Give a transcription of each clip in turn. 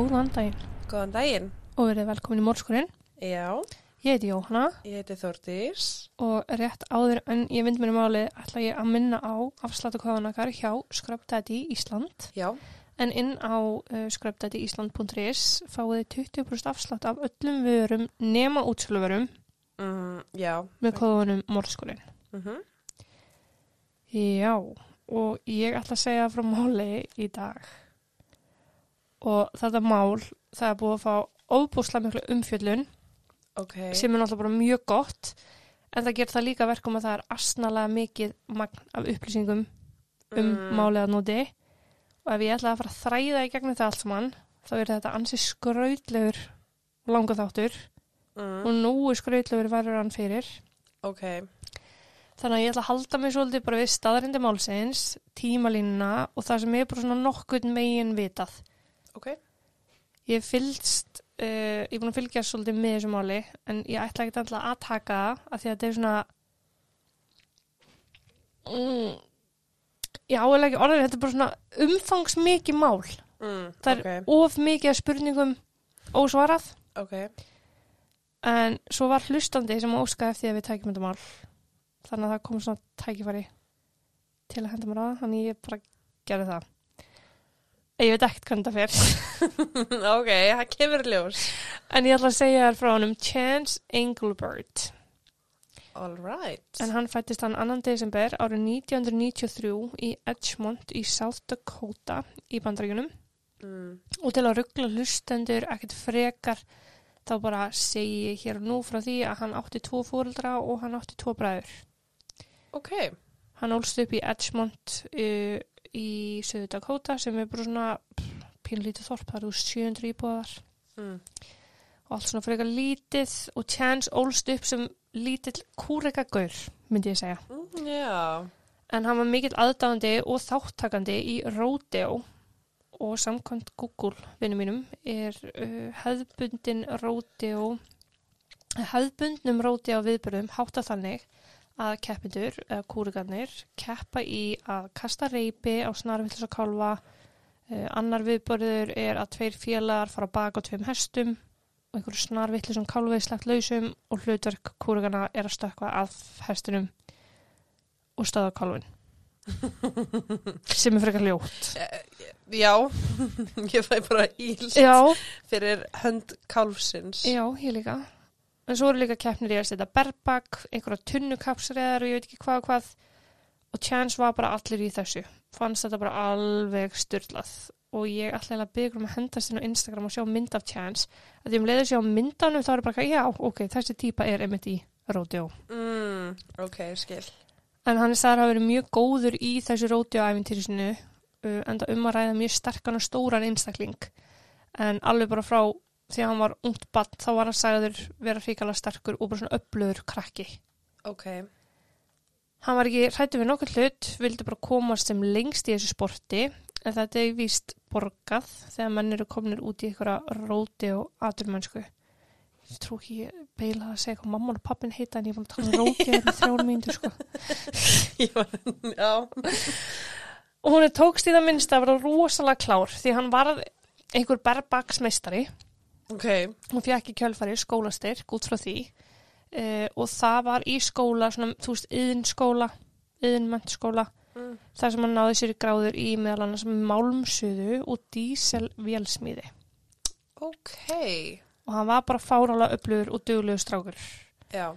Góðan daginn Góðan daginn. og verið velkomin í Mórskurinn. Já, Ég heiti Jóhanna ég heiti Þórdís. og rétt áður en ég vind mér í máli ætla ég að minna á afsláttukvæðanakar hjá Daddy Ísland. Já. En inn á uh, scrubdaddyisland.is fáið þið 20% afslátt af öllum vörum nema útsöluvörum Mm, já. með kóðunum Mórskurinn. Mm -hmm. Já, og ég ætla að segja frá máli í dag. Og þetta mál, það er búið að fá óbúslega miklu umfjöllun Ok. sem er náttúrulega bara mjög gott en það gerir það líka verkum að það er asnalega mikið magn af upplýsingum um Mm. málið að nóti og ef ég ætla að fara að þræða í gegnum það allt saman þá er þetta ansi skrautlegur langa þáttur Mm. og nógu skrautlegur verður hann fyrir Ok. þannig að ég ætla að halda mig svolítið bara við staðrindi málsins, tímalínuna og það sem er bara svona nokkurn megin vitað Ok. Ég fylgst, uh, ég er búin að fylgja svolítið með þessu máli en ég ætla ekki alltaf að taka það af því að þetta er svona mm, já, eða ekki orðið, þetta er bara svona umfangsmikið mál. Mm. Það er of mikið spurningum ósvarað Ok. en svo var hlustandi sem óskaði eftir að við tækjum þetta mál. Þannig að það kom svona tækifæri til að henda mér á það, þannig ég bara gerði það. Ég veit ekkert hvernig það fer. ok, það kemur í ljós. En ég ætla að segja þér frá honum Chance Engelbert. All right. En hann fættist hann 2. desember árið 1993 í Edgemont í South Dakota í bandaríkunum. Mm. Og til að ruggla hlustendur ekkert frekar þá bara segi ég hér og nú frá því að hann átti tvo fóreldra og hann átti tvo bræður. Ok. Hann ólst upp í Edgemont uh, í South Dakota sem er bara svona pínlítið þorp, það eru 700 íbúðar. Mm. og allt svona frekar lítið og Chance ólst upp sem lítill kúreka gaur, myndi ég segja. Mm, já. En hann var mikill aðdáðandi og þáttakandi í rodeo og samkvæmt Google vinnu mínum er uh, hefðbundin rodeo hefðbundnum rodeo viðbörðum hátta þannig að keppindur eða kúrigarnir keppa í að kasta reypi á snarvillis og kálfa uh, annar viðbörður er að tveir félagar fara bak á tveim hestum og einhverju snarvillis og kálfið slagt lausum og hlutverk kúrigarna er að stökkva að hestinum og stöða kálfin sem er frekar ljótt Já. ég fæ bara Já, fyrir hönd kálfsins. já, ég líka en svo eru líka keppnir í að setja berbak einhverja tunnukapsreðar og ég veit ekki hvað og hvað. Og Chance var bara allir í þessu. Fannst þetta bara alveg styrlað og ég ætla að byggja um að hendast inn á Instagram og sjá mynd af Chance. Að því um leiður sjá myndanum þá er bara já, ok, þessi típa er einmitt í rodeo. Mm. Ok, skil. en hann er sagður að vera mjög góður í þessu rodeo-æfintýri sinu uh, en það um að ræða mjög sterkan og stóran einstakling. En alveg bara frá að hann var ungt bann þá var hann sagður vera hrikalega sterkur og bara svona öflugur krakki Ok. hann var ekki hrættu við nokkuð hlut vildi bara komast sem lengst í þessu sporti en þetta er víst borgað þegar menn eru kominir út í einhverja rodeo aturmennsku ég trú ekki beila að segja hvað mamma og pappin heita en ég búin að tala um rodeo í þrjón mínútur sko Ég var, já. og hún er tókst í það minnst að vera rosalega klár því hann var einhver berbaksmeistari Ok. hún fekk í kjölfari skólastyrk út frá því uh, og það var í skóla svona, þú veist, yðinskóla yðinmentskóla Mm. þar sem hann náði sér í gráður í meðal annars málmsuðu og díselvélsmíði Ok. og hann var bara fárálega öflugur og duglegur strákur Já.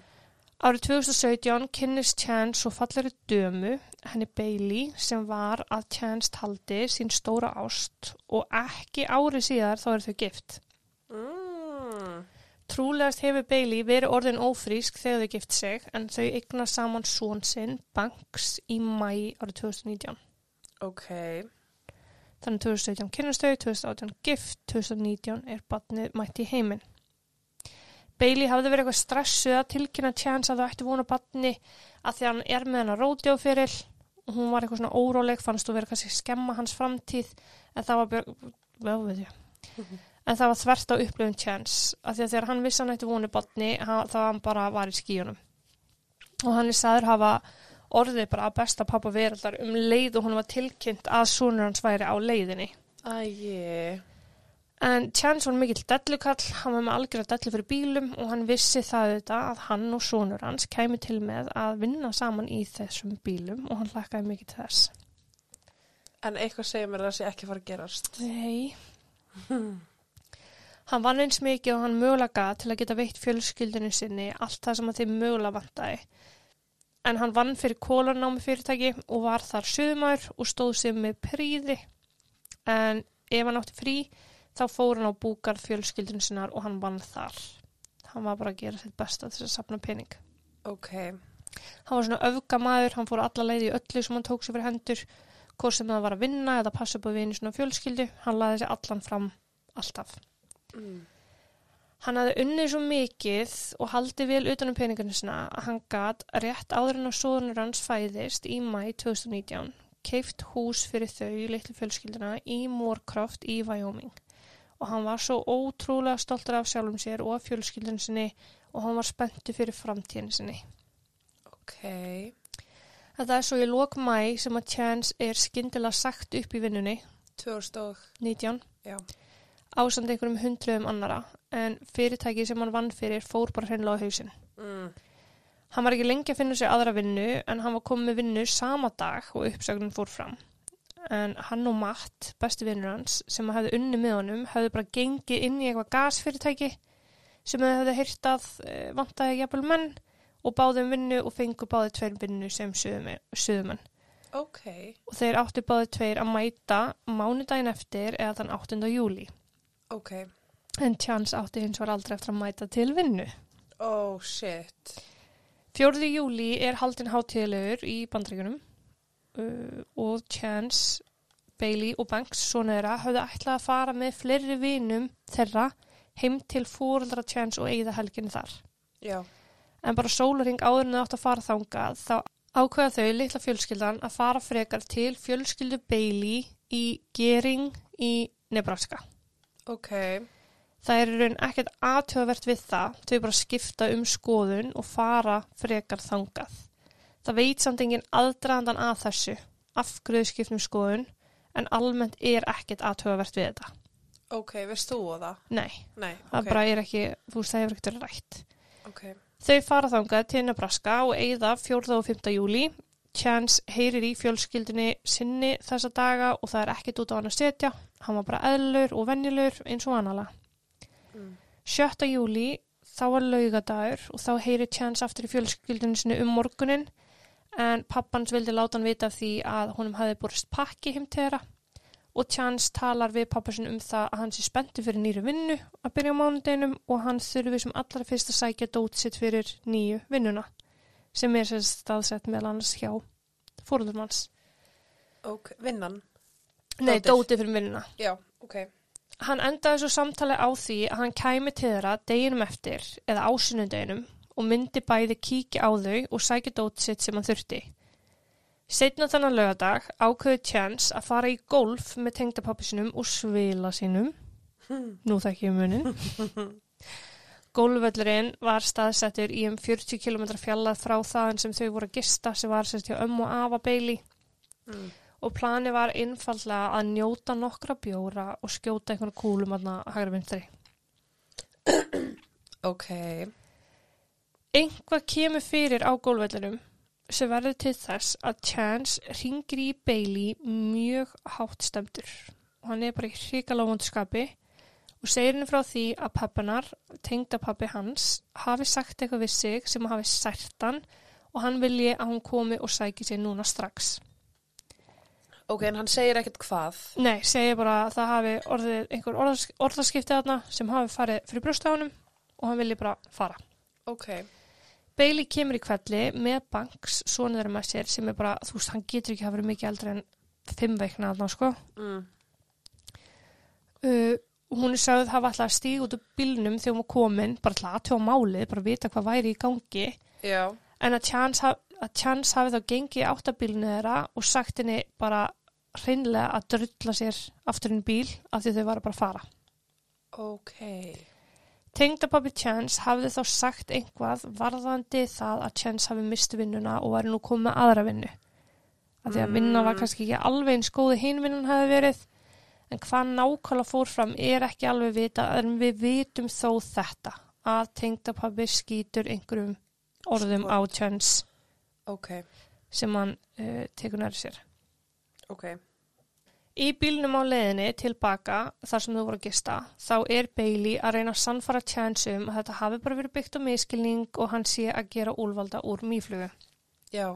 Árið 2017 kynnist Chance og fallari dömu, henni Bailey, sem var að Chance taldi sín stóra ást og ekki árið síðar þá er þau gift. Mm. Trúlegast hefur Bailey verið orðin ófrísk þegar þau gift sig en þau eignar saman són sinn Banks í mæ árið 2019. Ok. Þannig 2017 kynnast þau, 2018 gift, 2019 er batnið mætt í heiminn. Bailey hafði verið eitthvað stressuð að tilkynna Chance að þau ætti vona batni að því að hann er með hennar ródjófyrir og hún var eitthvað svona óróleg, fannst þú verið kannski skemma hans framtíð en það var, vel veit ég, en það var þvert á upplifun Chance að því að þegar hann vissi hann ætti vonu batni þá hann bara var í skíunum og hann er saður hafa orðið bara að besta pappa veraldar um leið og hún var tilkynnt að sonur hans væri á leiðinni Æi. En Chance var mikill dellukall, hann var með algjörða dellu fyrir bílum og hann vissi það auðvitað að hann og sonur hans kæmi til með að vinna saman í þessum bílum og hann hlakkaði mikið til þess. En eitthvað segir mér að það sé ekki fara að gerast. Nei. Hann vann eins mikið og hann mögulega gat til að geta veitt fjölskyldinu sinni allt það sem að þeim mögulega vantaði. En hann vann fyrir kólarnámi fyrirtæki og var þar sögumær og stóð sig með príði. En ef hann átti frí þá fór hann á búkar fjölskyldinu sinnar og hann vann þar. Hann var bara að gera sitt besta til að sapna pening. Ok. Hann var svona öfgamaður, hann fór alla leið í öllu sem hann tók sér fyrir hendur, hvort sem það var að vinna eða passa upp á vini svona fjölskyldu, hann laði sér allan fram alltaf. Mm. Hann hafði unnið svo mikið og haldið vel utanum peningarnir sinna að hann gat rétt áður en að sóðunur hans fæðist í mæ 2019 keift hús fyrir þau litlu fjölskylduna í Moorcroft í Wyoming og hann var svo ótrúlega stoltur af sjálfum sér og fjölskyldun sinni og hann var spenntu fyrir framtíðinu sinni. Ok. Þetta er svo í lok mæ sem að Chance er skyndilega sagt upp í vinnunni, 2019. 19, Já. Ásand einhverjum hundruðum annara, en fyrirtæki sem hann vann fyrir fór bara hreinlega á hausinn. Mm. Hann var ekki lengi að finna sér aðra vinnu, en hann var komið með vinnu sama dag og uppsögnin fór fram. En hann og Matt, besti vinnur hans, sem hafði unni með honum, hafði bara gengið inn í eitthvað gasfyrirtæki sem þau hafði heyrt að eh, vantaði jafnvel menn og báði um vinnu og fengu báði tveir vinnu sem suðumenn. Ok. og þeir áttu báði tveir að mæta mánudaginn eftir eða þann 8. júli. Ok. En Chance átti hins var aldrei eftir að mæta til vinnu. Oh shit. 4. júli er haldin hátíðlegur í bandreikunum uh, og Chance, Bailey og Banks, svona þeirra, höfðu ætlað að fara með fleiri vinum þeirra heim til fóreldra Chance og eigða helginni þar. Já. En bara sólaring áður en þau átt að fara þangað, þá ákveða þau litla fjölskyldan að fara frekar til fjölskyldu Bailey í Gering í Nebraska. Ok. Það er raun ekkert aðtöðavert við það, þau bara skipta um skoðun og fara frekar þangað. Það veit samt enginn aðdraðandan að þessu, afgröðu skiptum skoðun, en almennt er ekkert aðtöðavert við þetta. Ok, veist þú á það? Nei, Nei. það ok. bara er ekki, þú veist, það hefur ekkert verið rætt. Ok. Þau fara þangað til Nebraska og eigða 4. og 5. júli. Chance heyrir í fjölskyldunni sinni þessa daga og það er ekkert út á hann að setja. Hann var bara eðlur og venjulur eins og annala. Mm. 7. júli þá var laugadagur og þá heyrir Chance aftur í fjölskyldunni sinni um morgunin en pappans vildi láta hann vita því að honum hafi borist pakki heim til þeirra og Chance talar við pappasin um það að hann sé spenntu fyrir nýru vinnu að byrja á mánudeginum og hann þurfi sem allra fyrst að sækja dót sitt fyrir nýju vinnuna sem er sér staðsett meðal annars hjá fóröldumanns. Ok, vinnan. Nei, Dótið. dótið fyrir vinnuna. Já, ok. Hann endaði svo samtali á því að hann kæmi til þeirra deginum eftir eða ásunundeginum og myndi bæði kíkja á þau og sækja dót sitt sem hann þurfti. Setna þannig lögadag ákveði Chance að fara í golf með tengdapappi sinum og svila sínum. Nú þekki ég munin. Golfvöllurinn var staðsettur í um 40 km fjallað frá þaðan sem þau voru að gista sem var sérst hjá ömmu og afa beili Mm. Og plani var einfallega að njóta nokkra bjóra og skjóta einhverja kúlum aðna hægri vinstri. Ok. Einhvað kemur fyrir á gólvellinum sem verður til þess að Chance ringir í Bailey mjög hátt stemdur og hann er bara í hrikalega vondskapi og segir henni frá því að pappanar, tengda pappi hans, hafi sagt eitthvað við sig sem hafi sært hann og hann vilji að hún komi og sæki sig núna strax. Ok, en hann segir ekkert hvað. Nei, segir bara að það hafi orðið einhver orðas, orðaskipti þarna sem hafi farið fyrir brjóstaðunum og hann vilji bara fara. Ok. Bailey kemur í kvelli með Banks, þeirra með sér, sem er bara, þú veist, hann getur ekki hafa verið mikið eldri en fimm veikna þarna, sko. Mm. Uh, hún er sagðið hafa alltaf að stíga út úr bílnum þegar hún var komin, bara til aðtjóða málið, bara vita hvað væri í gangi. Já. En að Chance, að Chance hafi þá gengið í áttabílnu þeirra og sagt henni bara hreinlega að drulla sér aftur inn í bíl af því þau var bara að fara. Ok. Tengdapappi Chance hafði þá sagt einhvað varðandi það að Chance hafi misti vinnuna og væri nú komið aðra vinnu. Af því að vinna var Mm. kannski ekki alveg eins góði hinn vinnan hafi verið en hvað nákvæmlega fór fram er ekki alveg vita en við vitum þó þetta að tengdapabbi skýtur einhverjum orðum á Chance Ok, sem hann uh, tekur nærið sér. ok. Í bílnum á leiðinni tilbaka þar sem þau voru að gista þá er Bailey að reyna að sannfara Chance um að þetta hafi bara verið byggt á miskilning og hann sé að gera úlvalda úr. Já,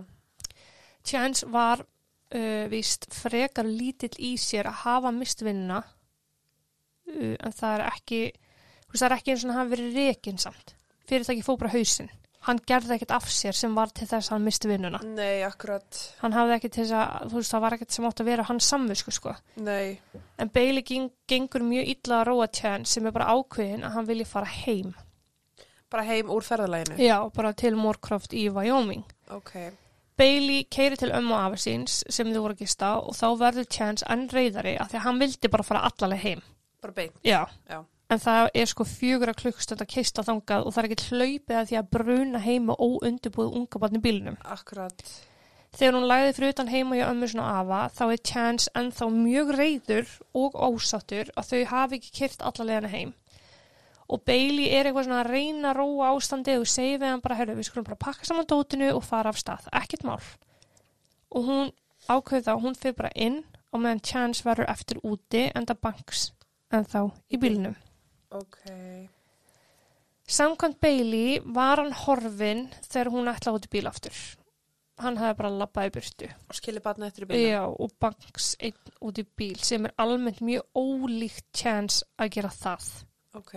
Chance var uh, víst frekar lítill í sér að hafa mistvinnuna uh, en það er ekki þú það er ekki eins og hann hafi verið rekin samt fyrirtæki fór bara hausinn hann gerði ekkert af sér sem var til þess að hann misti vinnuna nei, akkurat. hann hafði ekki til þess að, þú veist, það var ekkert sem átt að vera hans samvisku sko Nei, en Bailey geng, gengur mjög illa að róa Chance sem er bara ákveðin að hann vilji fara heim bara heim úr ferðalæginu. já, bara til Moorcroft í Wyoming Ok, Bailey keiri til ömmu afa síns sem þau voru að gista og þá verður Chance enn reyðari af því að hann vildi bara fara allaleg heim. bara beint. Já. Já. En það er sko fjögur að klukkstund að keista þangað og það er ekki hlaupið að því að bruna heima óundibúið unga barn í bílnum. Akkurat. Þegar hún lagði fyrir utan heima hjá ömmu svona afa þá er Chance ennþá mjög reyður og ósáttur að þau hafi ekki kyrt allalegana heim. Og Bailey er eitthvað svona að reyna að róa ástandið og segir við hann bara, herru, við skulum bara pakka saman dótinu og fara af stað, ekkert mál. Og hún ákveði þá, hún fyrir bara inn og meðan Chance verður eftir úti enda banks en þá í bílnum. Ok. Samkvæmt Bailey var hann horfin þegar hún ætla út í bíl aftur. Hann hefði bara labbað í burtu. Og skilja batna eftir í bílnum. Já, og banks einn út í bíl sem er almennt mjög ólíkt chance að gera það. Ok.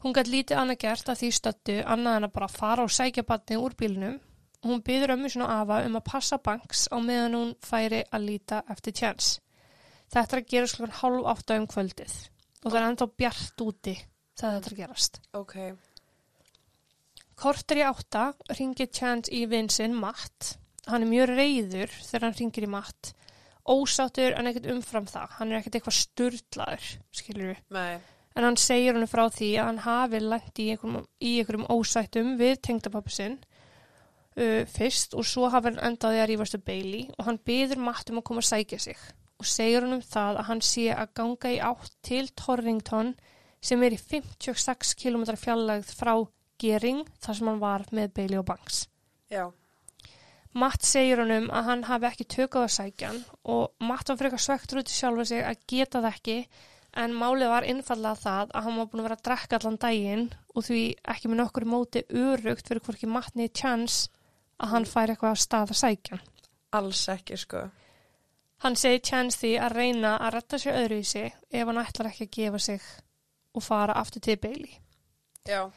Hún gæti lítið annað gert að því stöttu annað en að bara fara og sækja batni úr bílnum. Hún byður ömmu svona afa um að passa banks á meðan hún færi að líta eftir chance. Þetta er að gera slokkan hálf átta um kvöldið og það er ennþá bjart úti þegar þetta er gerast. Ok. Kortur í átta ringir Chance í vinsinn Matt. Hann er mjög reyður þegar hann ringir í Matt. Ósáttur en ekkert umfram það. Hann er ekkert eitthvað sturlaður, skilur við. Nei. En hann segir hann frá því að hann hafi lænt í einhverjum, í einhverjum ósættum við tengdapappi sinn uh, fyrst og svo hafi hann endaði að rífastu Bailey og hann byður Matt um að koma að sækja sig og segir hann um það að hann sé að ganga í átt til Torrington sem er í 56 km fjallægð frá Gering þar sem hann var með Bailey og Banks. Já. Matt segir honum að hann hafi ekki tökað að sækja hann og Matt var frekar svektur út í sjálfa sig að geta það ekki en málið var innfallega það að hann var búin að vera að drekka allan daginn og því ekki með nokkur móti örugt fyrir hvorki Matt niður chance að hann fær eitthvað að stað að sækja hann. Alls ekki, sko. Hann segir chance því að reyna að retta sér öðruvísi ef hann ætlar ekki að gefa sig og fara aftur til Bailey. Já.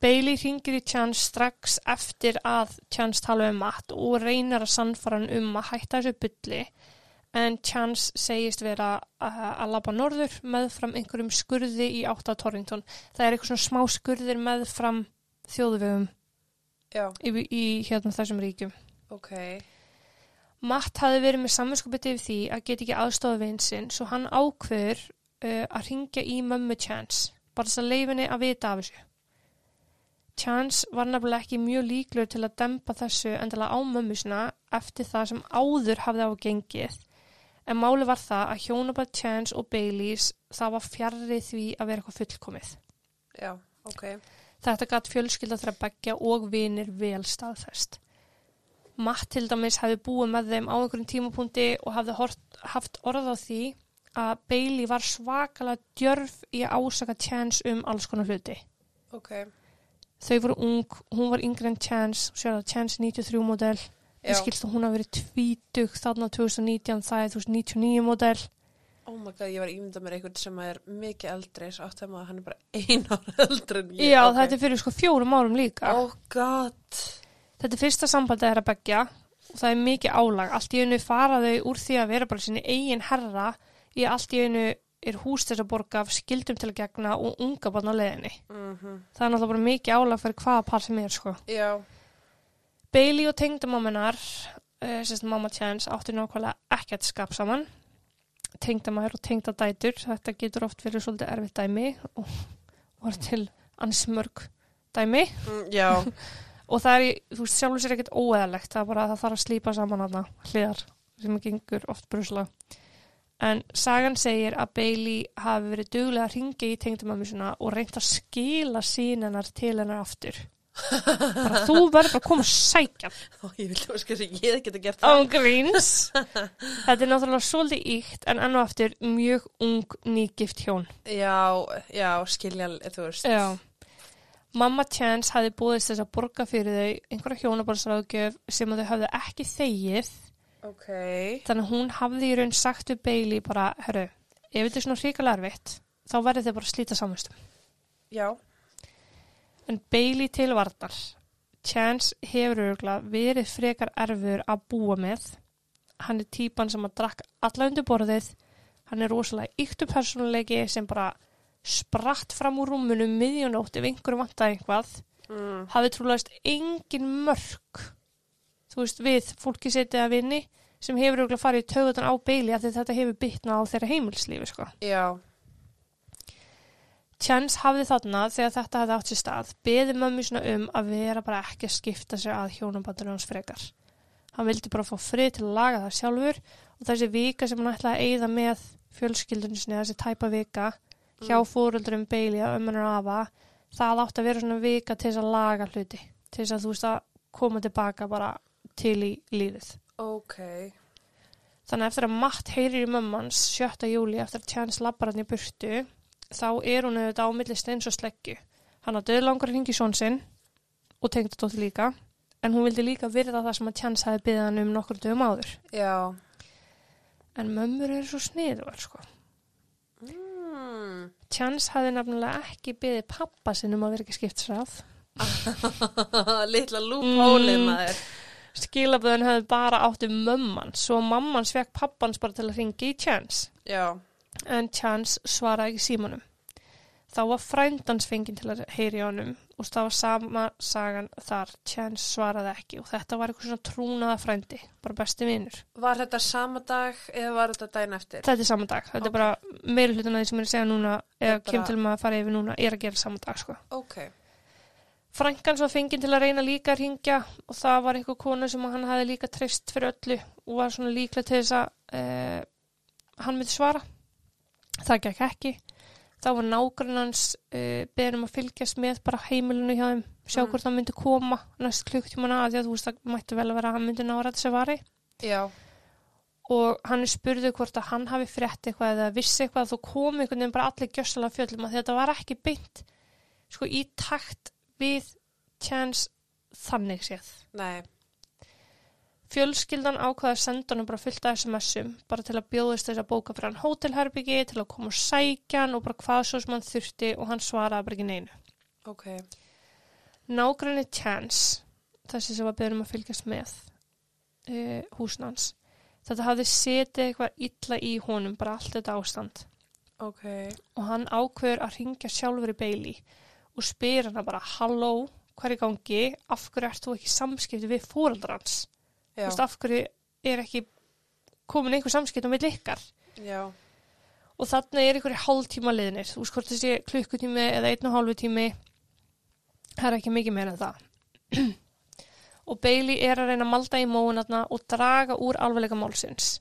Bailey ringir í Chance strax eftir að Chance tala um Matt og reynir að sannfara hann um að hætta þessu bylli en Chance segist vera að, að labba norður meðfram einhverjum skurði í átt að Torrington. Það er eitthvað svona smá skurðir meðfram þjóðvegum Já. í, í hérna þessum ríkjum. Ok. Matt hafi verið með samvinskupið yfir því að geta ekki aðstofa vinsinn svo hann ákveður uh, að ringja í mömmu Chance bara þess að leifinni að vita af þessu. Chance var nefnilega ekki mjög líklegur til að dempa þessu endilega á mömmu sinna eftir það sem áður hafði á gengið en máli var það að hjónabæð Chance og Baileys það var fjarrri því að vera eitthvað fullkomið. Já. Ok. Þetta gatt fjölskylda þeirra begja og vinir vel staðfest. Matt til dæmis hefði búið með þeim á einhverjum tímapunkti og hafði hort, haft orð á því að Bailey var svakalega djörf í að ásaka Chance um alls konar hluti. Ok. Þau voru ung, hún var yngre en Chance, sér að Chance 93 model, Já. ég skilst að hún hafi verið tvítug þarna 2019, það er 2099 model. Oh my god, ég var að ímynda mér einhvern sem er mikið eldri, svo átt að maður hann er bara ein ára eldri en ég. Já, Ok. þetta er fyrir sko fjórum árum líka. Oh god. Þetta er fyrsta sambandið þeirra begja og það er mikið álag. Allt í einu fara þau úr því að vera bara sinni eigin herra í allt í einu er hús þess að borga af skildum til að gegna og unga barn á leiðinni. Mm Það er náttúrulega bara mikið álag fyrir hvaða par sem er sko. Já. Bailey og tengdamáminar, uh, sérst mamma Chance, áttu nákvæmlega ekkert skap saman. Tengdamær og tengdadætur, þetta getur oft verið svolítið erfitt dæmi og var til ansmörg dæmi. Mm, já. og það er, í- þú veist, sjálfur sér ekkert óeðalegt það er bara að það þarf að slípa saman hana hliðar sem gengur oft brusla En sagan segir að Bailey hafi verið duglega að ringja í tengdamömmu sinna og reynt að skila sínennar til hennar aftur. Bara þú verður bara að koma að sækja Ó, ég vildi að skilja að ég geta gert það. án gríns. Þetta er náttúrulega svolítið íkt en enn og aftur mjög ung nýgift hjón. Já, já, skilja, þú veist. Já. Mamma Chance hafi búðist þess að borga fyrir þau einhverja hjónabarsráðgjöf sem þau hafði ekki þegið Ok. þannig að hún hafði í raun sagt við Bailey bara, herru, ef þetta er svona hrikalega erfitt þá verður þau bara að slíta samastum. Já. En Bailey til varnar. Chance hefur örgla verið frekar erfur að búa með. Hann er típan sem að drakk alla undir borðið. Hann er rosalega yktu persónuleiki sem bara spratt fram úr rúmunum miðjónótt ef einhverju vantaði einhvað. Mm. Hafði trúlegast engin mörg, þú veist, við fólki setið að vinni sem hefur örgla farið í tögutan á Bailey af því að þetta hefur bytnað á þeirra heimilslífi, sko. Já. Chance hafði þarna þegar þetta hafði átt sér stað beði mömmu svona um að vera bara ekki að skipta sér að hjónabandinu hans frekar. Hann vildi bara fá frið til að laga það sjálfur og þessi vika sem hann ætlaði að eyða með fjölskyldunni sinni, þessi tæpa vika hjá Mm. fóröldurum Bailey að ömmunar afa, það átti að vera svona vika til þess að laga hluti, til þess að þú veist að koma tilbaka bara til í lífið. Ok. Þannig eftir að Matt heyrir í mömmans 7. júli eftir að Chance lappar hann í burtu þá er hún auðvitað á milli steins og sleggju. Hann að döðlangar hringi són sinn og tengdi dóttir líka en hún vildi líka virða það sem að Chance hafi byggðið hann um nokkur dögum áður. Já. En mömmur eru svo sniður, sko. Mm. Chance hafi nefnilega ekki byggðið pappa sinn um að vera ekki skiptsrað. Litla lúphólið Mm. maður. Skilaböðun hefði bara átti mömman svo mammans fekk pappans bara til að hringi í Chance. Já. en Chance svaraði ekki símanum. Þá var frændans fenginn til að heyri honum og það var sama sagan þar. Chance svaraði ekki og þetta var eitthvað svona trúnaða frændi, bara besti vinur. Var þetta sama dag eða var þetta daginn eftir? Þetta er sama dag, þetta Ok. er bara að því sem ég er að segja núna, eða bara- kem til maður að fara yfir núna, er að gera sama dag, sko. Ok. Frænkan svo fenginn til að reyna líka að ringja og það var eitthvað kona sem hann hafi líka treyst fyrir öllu og var svona líklega til þess að uh, hann myndi svara. Það gekk ekki. Þá var nágrunans uh, beðin um að fylgjast með bara heimilinu hjá þeim, sjá Mm. hvort hann myndi koma næst klukktímana að því að þú veist það mætti vel að vera að hann myndi nára þessi vari Já. og hann spurðu hvort að hann hafi frétt eitthvað eða vissi eitthvað þú kom einhvern veginn bara allir gjössalega fjöllum að þetta var ekki beint sko í takt við Chance þannig séð. Nei. Fjölskyldan ákvaði að senda hann bara fullt af SMS-um bara til að bjóðist þess að bóka fyrir hann hótelherbyggi til að koma og sækja hann og bara hvað svo sem hann þurfti og hann svaraði bara ekki neinu. Ok. Nágræni Chance, þessi sem var beðin um að fylgjast með uh, húsnans, þetta hafði setið eitthvað illa í honum bara allt þetta ástand Ok. og hann ákveður að ringja sjálfur í Bailey og spyr hana bara halló, hvað er í gangi, af hverju ert þú ekki samskipti við fóreldrans? Þú veist, af hverju er ekki komin einhver samskipt á milli ykkar? Já. og þarna er einhverju hálftíma liðnir. Þú veist hvort þessi klukkutími eða einn og hálfu tími það er ekki mikið meira en það. Og Bailey er að reyna að malda í móunatna og draga úr alvegleika málsins.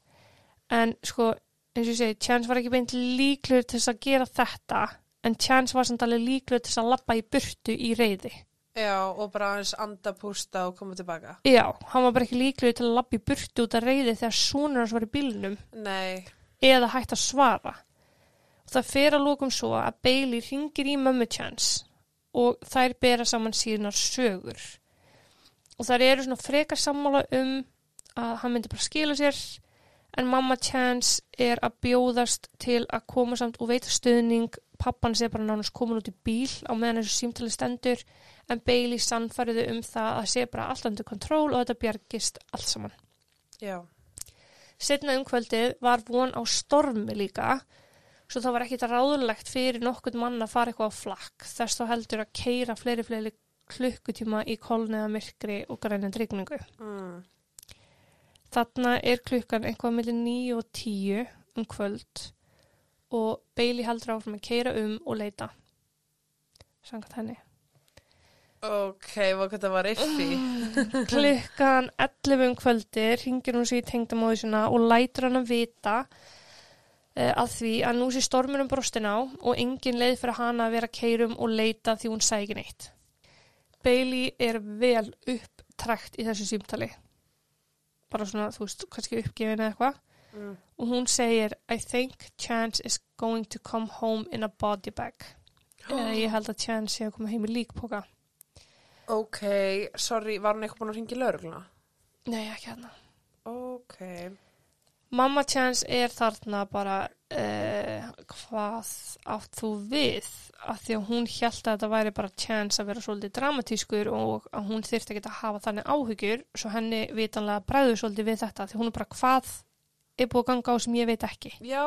En sko eins og ég segi, Chance var ekki beint líklegur til þess að gera þetta en Chance var samt alveg líklegur til þess að lappa í burtu í reyði Já, og bara aðeins anda, pústa og koma tilbaka. já, hann var bara ekki líklegur til að lappa í burtu út af reyði þegar sonur hans var í bílnum Nei. eða hægt að svara. Og það fer að lókum svo að Bailey ringir í mömmu Chance og þær bera saman síðunar sögur. Og þær eru svona frekar sammála um að hann myndi bara skila sér en mamma Chance er að bjóðast til að koma samt og veita stuðning. Pappan sé bara nánast komin út í bíl á meðan þessu símtali stendur en Bailey sannfæriðu um það að sé bara allt undir kontról og þetta bjargist allt saman. Já. Setna um kvöldið var von á stormi líka, svo það var ekkit ráðulegt fyrir nokkurt mann að fara eitthvað á flakk. Þess þá heldur að keira fleiri fleiri klukkutíma í kolniða myrkri og grænend rigningu. Mm. Þarna er klukkan eitthvað millir 9 og 10 um kvöld og Bailey heldur áfram að keira um og leita. Sangat henni. Ok, þetta var iffi. klukkan 11 um kvöldi ringir hún sér í tengdamóðu sinna og lætur hann að vita uh, að því að nú sé stormunum brostin á og engin leið fyrir hana að vera keirum og leita því hún sæði ekki neitt. Bailey er vel upptrækt í þessu símtali. Bara svona, þú veist, kannski uppgefin eða eitthvað. Mm. Og hún segir, I think Chance is going to come home in a body bag. Eða ég held að Chance sé að koma heim í líkpoka. Ok, sorry, var hún eitthvað búin að ringa í laurugluna? Nei, ekki hérna. Ok. Mamma Chance er þarna bara uh, hvað átt þú við af því að hún held að þetta væri bara Chance að vera svolítið dramatískur og að hún þyrfti ekki að hafa þannig áhyggjur svo henni vitanlega bræður svolítið við þetta því hún er bara hvað er búið að ganga á sem ég veit ekki. Já,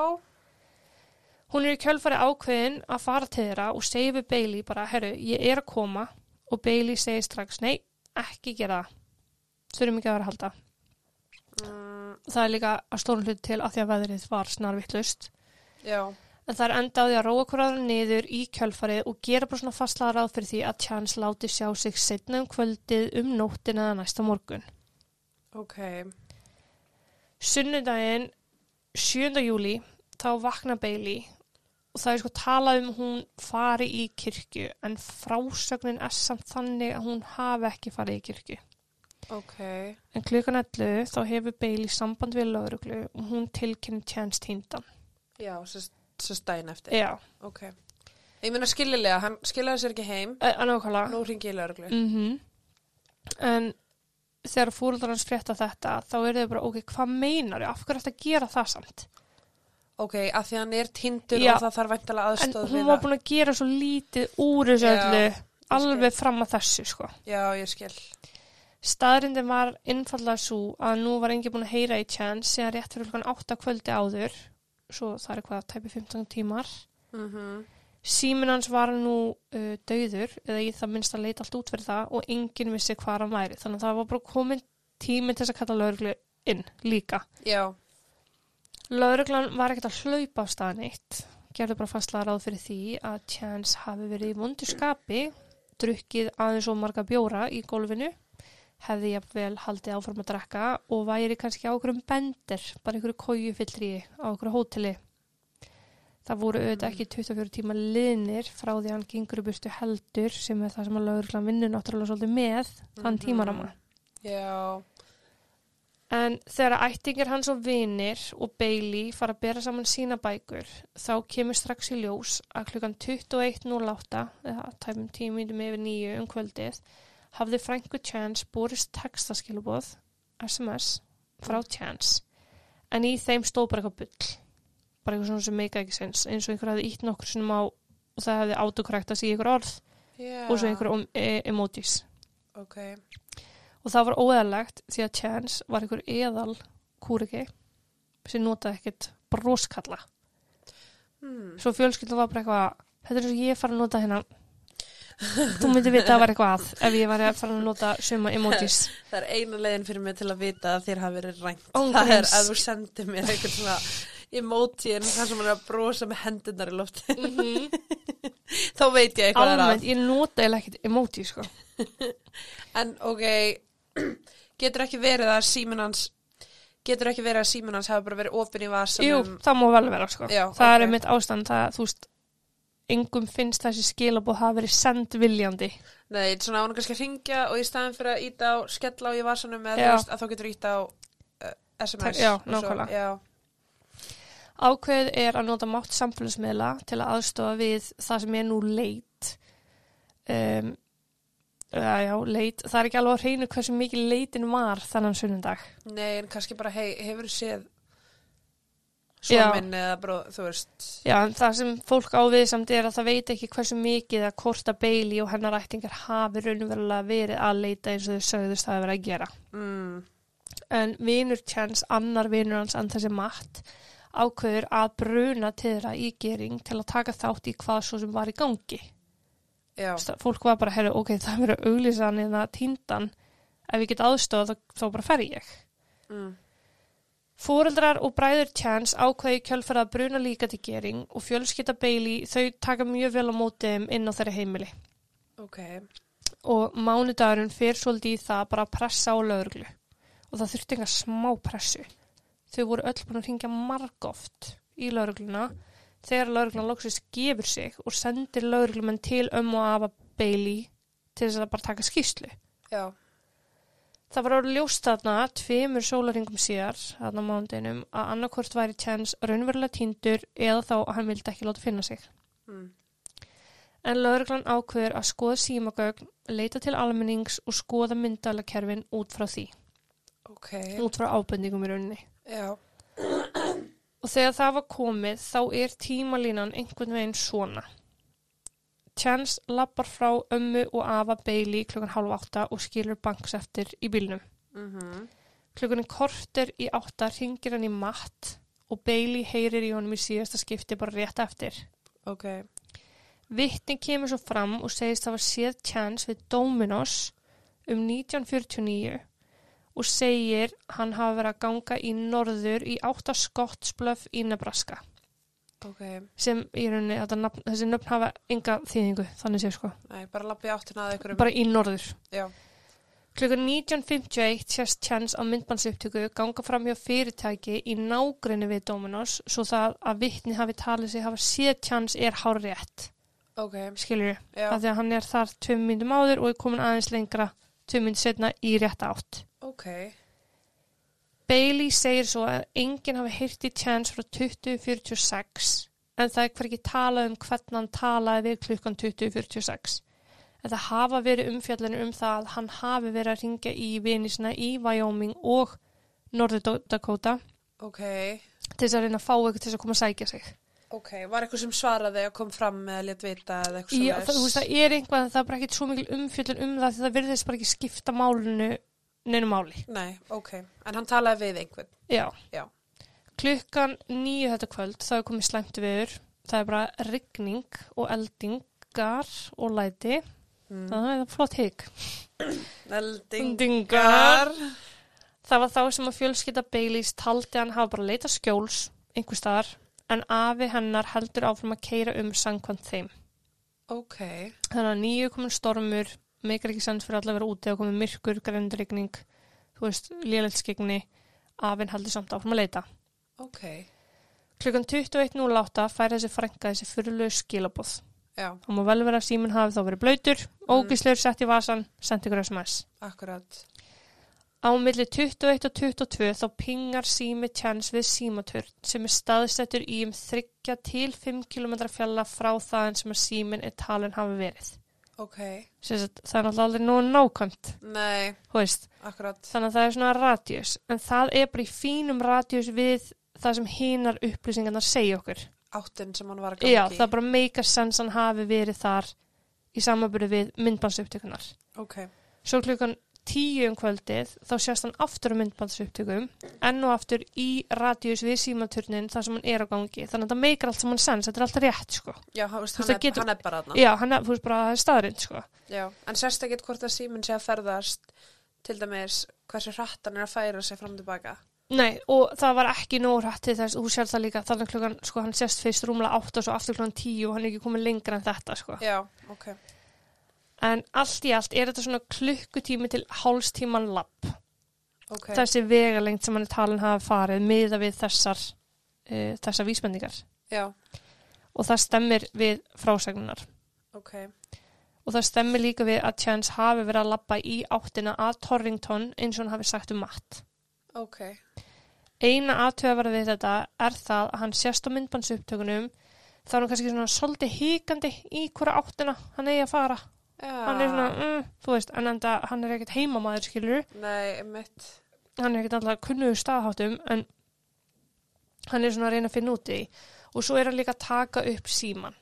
Hún er í kjölfari ákveðin að fara til þeirra og segja við Bailey bara, herru, ég er að koma og Bailey segir strax, nei, ekki gera það. Þurfum ekki að vera að halda. mm, Það er líka að stórum hlut til að því að veðrið var snarvittlust. já, En það er enda á því að róa hverjaður niður í kjölfarið og gera bara svona fastlega ráð fyrir því að Chance láti sjá sig setna um kvöldið um nóttin eða næsta morgun. ok. Sunnudaginn 7. júli þá vakna Bailey og það er sko talað um hún fari í kirkju en frásögnin er samt þannig að hún hafi ekki farið í kirkju. Ok, En klukkan 11 þá hefur Bailey samband við lauruglu og hún tilkynni Chance týndan. já, svo stæn eftir. Já, Ok. Ég meina skiljilega, hann skiljaði sér ekki heim, en nákvæmlega. nú ringi ég lauruglu. Mm En þegar fóröldar hans frétta þetta, þá er þau bara, ok, hvað meinar af hverju ætti að gera það samt? Ok, að því hann er tindur Já. og það þarf væntalega En aðstóð hún var búin að gera svo lítið úr þessu öllu, alveg fram að þessu, sko. Já, ég skil. Staðrindin var innfallega svo að nú var engin búin að heyra í Chance síðan rétt fyrir hlukan 8 kvöldi áður, svo það er eitthvað tæpi 15 tímar. Mm Símin hans var nú uh, dauður, eða í það minnst að leita allt út fyrir það og enginn vissi hvað hann væri. Þannig að það var bara komin tími til þess að kalla lauruglu inn líka. Já, Lauruglan var ekkert að hlaupa á staðan eitt. Gerðu bara fastlega ráð fyrir því að Chance hafi verið í vondu skapi, drukkið aðeins og marga bjóra í gólfinu, hefði jafnvel haldið áfram að drekka og væri kannski á okkurum bendir, bara einhverju kóju fyllri á okkur hóteli. Það voru auðvitað ekki 24 tíma liðnir frá því að hann gengur í burtu heldur sem er það sem að lauruglan vinnur náttúrulega svolítið með þann Mhm. tímarama. já, En þegar ættingir hans og vinir og Bailey fara að bera saman sína bækur, þá kemur strax í ljós að klukkan 21.08, eða tæmum tímindum yfir nýju um kvöldið, hafði Franku Chance borist textaskilubóð, SMS, frá Chance. En í þeim stóð bara eitthvað bull. Bara eitthvað svona sem meika ekki sens, eins og einhver hafði ítt nokkur sinnum á og það hefði autokorrekt að segja einhver orð já. og svo einhver um, e emojis. Ok, Og það var óeðalegt því að Chance var einhver eðal kúriki sem notaði ekkert broskalla. hmm. Svo fjölskyldum var bara eitthvað, þetta er eins og ég fara að nota hérna. Þú myndi vita að það var eitthvað að ef ég var að fara að nota suma emojis. það er eina leiðin fyrir mig til að vita að þér hafi verið rænt. Án það er að þú sendir mér eitthvað svona emoji en það sem er að brosa með hendunar í lofti. Mm Þá veit ég eitthvað Almennt, að. ég nota eða ekkert emoji, sko. En ok, getur ekki verið að síminn hans, getur ekki verið að síminn hans hafi bara verið ofin í vasanum. Jú, það má vel vera, sko. Já, það ok. er mitt ástand, það, þú veist, engum finnst þessi skilabóð hafa verið send viljandi. Nei, svona ánum kannski að ringja og í staðin fyrir að íta á skella á í vasanum eða þú veist að þá getur íta á uh, SMS. Já, og nákvæmlega. Já, Ákveð er að nota mátt samfélagsmiðla til að aðstofa við það sem er nú leit. Um, já, já, leit. Það er ekki alveg að hreinu hversu mikið leitin var þannan sunnundag. nei, en kannski bara, hei, hefur séð Já. svona minn eða bara, þú veist, Já, en það sem fólk ávið samt er að það veit ekki hversu mikið að Korta Bailey og hennar ættingar hafi raunverulega verið að leita eins og þau sögðust að vera að gera. mm, En vinur Chance, annar vinur hans en þessi matt, ákveður að bruna til þeirra í gering til að taka þátt í hvað svo sem var í gangi. já, Sta- fólk var bara, herru, ok, það er verið hann eða tíndan, ef ég get aðstofa þá, þá bara fer ég. mm, Fóreldrar og bræður Chance ákveði kjölfara að bruna líka til gering og fjölskytta Bailey þau taka mjög vel á móti þeim inn á þeirra heimili. ok, Og mánudagurinn fer svolítið í það bara að pressa á lögreglu og það þurfti enga smá pressu. Þau voru öll búin að ringja margóft í laurugluna þegar laurugluna loksist gefur sig og sendir lauruglumenn til ömmu og afa Bailey til þess að bara taka skýslu. Já. Það var orðið ljóst þarna tveimur sólaringum síðar, þarna á mánudinum, að annarkort væri Chance raunverulega týndur eða þá að hann vildi ekki láta finna sig. Mm. En lauruglan ákveður að skoða símagögn, leita til almennings og skoða myndalakerfin út frá því, Ok. út frá ábendingum í rauninni. Já. Og þegar það var komið þá er tímalínan einhvern veginn svona. Chance lappar frá ömmu og afa Bailey klukkan halv átta og skilur banks eftir í bílnum. Mm Klukkan er korter í átta ringir hann í matt og Bailey heyrir í honum í síðasta skipti bara rétt eftir. Ok. Vittni kemur svo fram og segist hafa séð Chance við Dominos um 1949 og segir hann hafa verið að ganga í norður í átta Scottsbluff í Nebraska Ok. sem í rauninni nafn, þessi nöfn hafa enga þýðingu þannig séu sko, Nei, bara lappi áttina að ykkur um. bara í norður. Já. Klukkan 19.51 sést Chance á myndbandsupptöku ganga fram hjá fyrirtæki í nágrinni við Dominos svo það að vittni hafi talið sig hafa séð Chance er hár rétt, Ok. skilur Já. af því að hann er þar tveim myndum áður og er komin aðeins lengra tveim myndum setna í rétta átt. Ok. Bailey segir svo að enginn hafi heyrt í Chance frá 2046 en það er hverki talað um hvernig hann talaði við klukkan 2046. En það hafa verið umfjallinu um það að hann hafi verið að ringja í vinisina í Wyoming og Norður Dakota Ok. til þess að reyna að fá eitthvað til þess að koma að sækja sig. Ok. Var eitthvað sem svaraði að kom fram með að létt vita eða eitthvað Já, það, þú veist, það er einhvað, það er bara ekkert svo mikil umfjöllun um það því það virðist bara ekki skipta málinu neinu máli. Nei, ok. En hann talaði við einhvern. Já. Já. Klukkan nýju þetta kvöld, það er komið slæmt viður. Það er bara rigning og eldingar og læti. Mm. Það er flott hygg. Eldingar. Það var þá sem að fjölskylda Baileys taldi hann hafa bara leitað skjóls einhver staðar en afi hennar heldur áfram að keira um sangkvæmt þeim. Ok. Þannig að nýju komin stormur, meikar ekki sens fyrir alla að vera úti og komin myrkur, grendurigning, þú veist, lélætskegni, afinn heldur samt áfram að leita. Ok. Klukkan 21.08 fær þessi frænka þessi fyrirlegu skilabóð. Já, Það má vel vera að síminn hafi þá verið blöytur, ógislegur sett í vasan, sendt ykkur SMS. akkurat. Á milli 21 og 22 þá pingar sími tjens við símaturn sem er staðsettur í um 3 til 5 km fjalla frá þaðan sem að síminn er talin hafi verið. Ok. Sem sagt, Það er náttúrulega aldrei nógu nákvæmt, Nei, akkurat. Þannig að það er svona radius, en það er bara í fínum radius við það sem hinar upplýsingarnar segja okkur. Áttin sem hann var að gangi Já, það bara make a sense hann hafi verið þar í samanbyrju við myndbansuptökunar. Ok. Svo klukkan tíu um kvöldið þá sést hann aftur á myndbansuptökum enn og aftur í radíus við símaturnin þar sem hann er á gangi. Þannig að það meikar allt sem hann sens, þetta er alltaf rétt, sko. Já, veist, hann, er, getur- hann er bara þarna. Já, hann er, veist bara, er staðrind, sko. Já, en sérst ekkert hvort að síminn sé að ferðast til dæmis hversu hratt hann er að færa sig fram og tilbaka. Nei, og það var ekki nóg hrætt til þess, þú sér það líka, þannig klukkan, sko, hann sést fyrst rúmlega átt og svo aftur klukkan tíu og hann er ekki komið lengra en þetta, sko. Já, ok. En allt í allt er þetta svona klukkutími til hálstíman lapp. Ok. Þessi vegalengt sem hann er talin hafa farið miða við þessar, uh, þessar vísbendingar. Já, Og það stemmir við frásagnunar. ok. Og það stemmir líka við að Chance hafi verið að labba í áttina að Torrington eins og hann hafi sagt um matt. Ok. Eina aðtöðavara við þetta er það að hann sést á myndbansuptökunum þá er hann kannski svona svolítið híkandi í hverja áttina hann eigi að fara. Já. Hann er svona, mm, þú veist, en enda hann er ekkert heimamaður, skilur Nei, mitt. hann er ekkert alltaf kunnugur staðháttum en hann er svona að reyna að finna út í og svo er hann líka að taka upp síman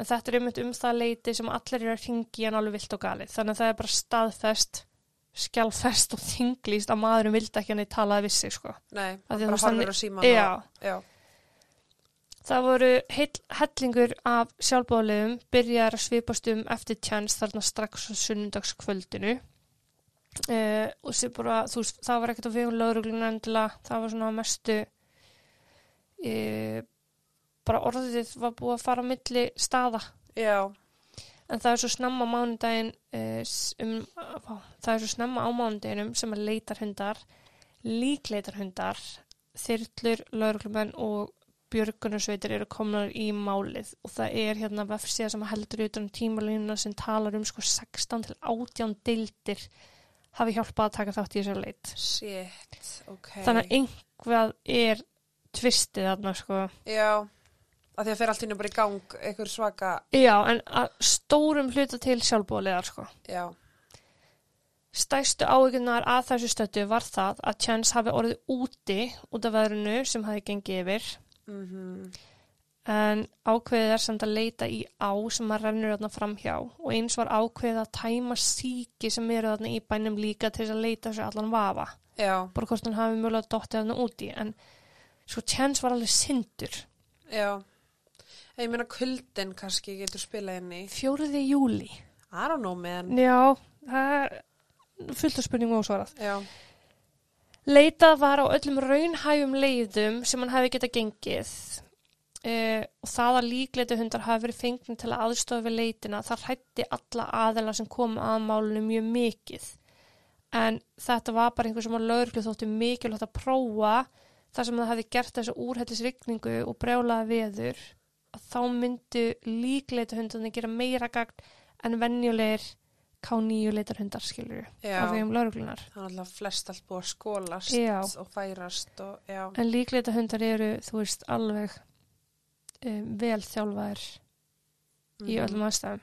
en þetta er einmitt um það leiti sem allir eru að ringi hann alveg vilt og galið þannig að það er bara staðfest skjálfest og þinglýst að maðurinn vildi ekki hann í talaði við sig sko. Nei, hann bara horfir á síman Já, og... Já. Það voru heill, hellingur af sjálfbóðlegum byrjaðar að svipast um eftir tjans þarna strax á sunnundagskvöldinu uh, og sem bara, þú það var ekkert á vegum laurugluna endilega, það var svona mestu uh, bara orðið var búið að fara á milli staða. Já, en það er svo snemma á mánudaginn uh, um, á, það er svo snemma á mánudaginum sem að leitarhundar líkleitarhundar þyrlur, lauruglumenn og björgunarsveitir eru komnar í málið og það er hérna vefsíða sem heldur utan um tímalínuna sem talar um sko 16 til 18 deildir hafi hjálpað að taka þátt í þessar leit. Shit, ok. Þannig að einhvað er tvistið þarna sko. Já, að því að fyrir allt innu bara í gang einhver svaka, Já, en að stórum hluta til sjálfbúðlegar sko. já, Stæstu áhyggjurnar að þessu stötu var það að Chance hafi orðið úti út af veðrunu sem hafi gengið yfir mhm, en ákveðið er samt að leita í á sem að rennur þarna framhjá. Og eins var ákveðið að tæma síki sem eru þarna í bænum líka til þess að leita þessu allan vafa. Já, bara hvort hann hafi mjögulega dottið þarna úti en svo Chance var alveg syndur. Já. Ég meina kuldin kannski getur spilað inn í. fjóruði júli I don't know, man. já, það er fullt af spurningum ósvarað Já, Leitað var á öllum raunhæfum leiðum sem hann hefði getað gengið uh, og það að líkleita hundar hafi verið fengni til að aðstofa við leitina það hrætti alla aðeila sem kom að málunum mjög mikið. En þetta var bara einhver sem að lögurklu þótti mikilvægt að prófa þar sem það hefði gert þessu úrhellisrykningu og brjálaða veður að þá myndu líkleita hundarnir gera meira gagn en venjulegir K9 leitarhundar skilur já. á vegum lögurklunar. Það er alltaf flest allt búið að skólast Já. og færast og, já. En líkleita hundar eru, þú veist, alveg um, vel þjálfaðir í Mhm. öllum aðstæðum.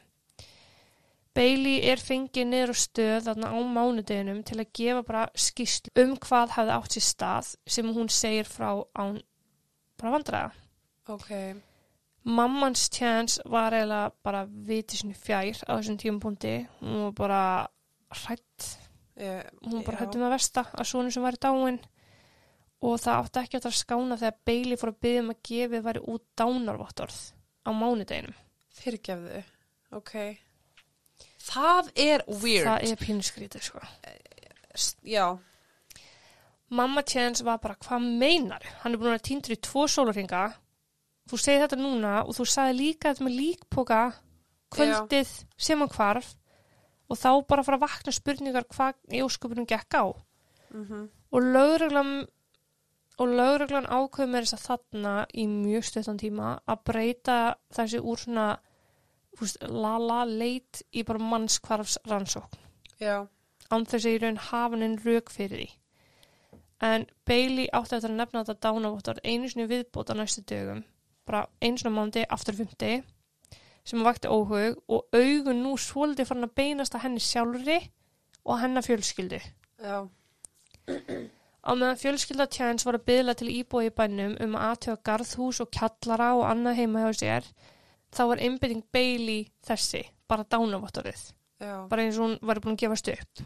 Bailey er fengið niður á stöð þarna á mánudeginum til að gefa bara skýslu um hvað hafði átt sér stað sem hún segir frá án bara vandræða. Ok, Mammans tjans var eiginlega bara vitið sinni fjær á þessum tímapunkti. Hún var bara hrætt ég, hún bara já. hætti með að versta að svona sem væri dáin og það átti ekki að það skána þegar Bailey fór að byggja um að gefið væri út dánarvottorð á mánudeginum. Fyrirgefðu, ok. Það er weird. Það er pínuskrítið, sko. S- Já, Mamma Chance var bara, hvað meinar? Hann er búin að týndur í tvo sólarhinga. Þú segir þetta núna og þú sagði líka þetta með líkpoka kvöldið sem hann hvarf og þá bara fara að vakna spurningar hvað í ósköpunum gekk á. mhm, og lögreglan og lögreglan ákveð með þess að þarna í mjög stöðan tíma að breyta þessi úr svona la-la leit í bara mannskvarfs rannsókn já, án þess að í raun hafa henni rauk fyrir því. En Bailey átti eftir að nefna þetta dánavottar einu sinni viðbót á næstu dögum bara sinni á mándi aftur fymti sem vakti óhug og augun nú svolítið farin að beinast að henni sjálfri og hennar fjölskyldu já, Á meðan fjölskylda Chance var að byðla til íbúi í bænum um að aðtöga garðhús og kjallara og annað heima hjá sér, þá var einbytting Bailey þessi, bara dánavottorið, já, bara eins og hún var búin að gefast upp.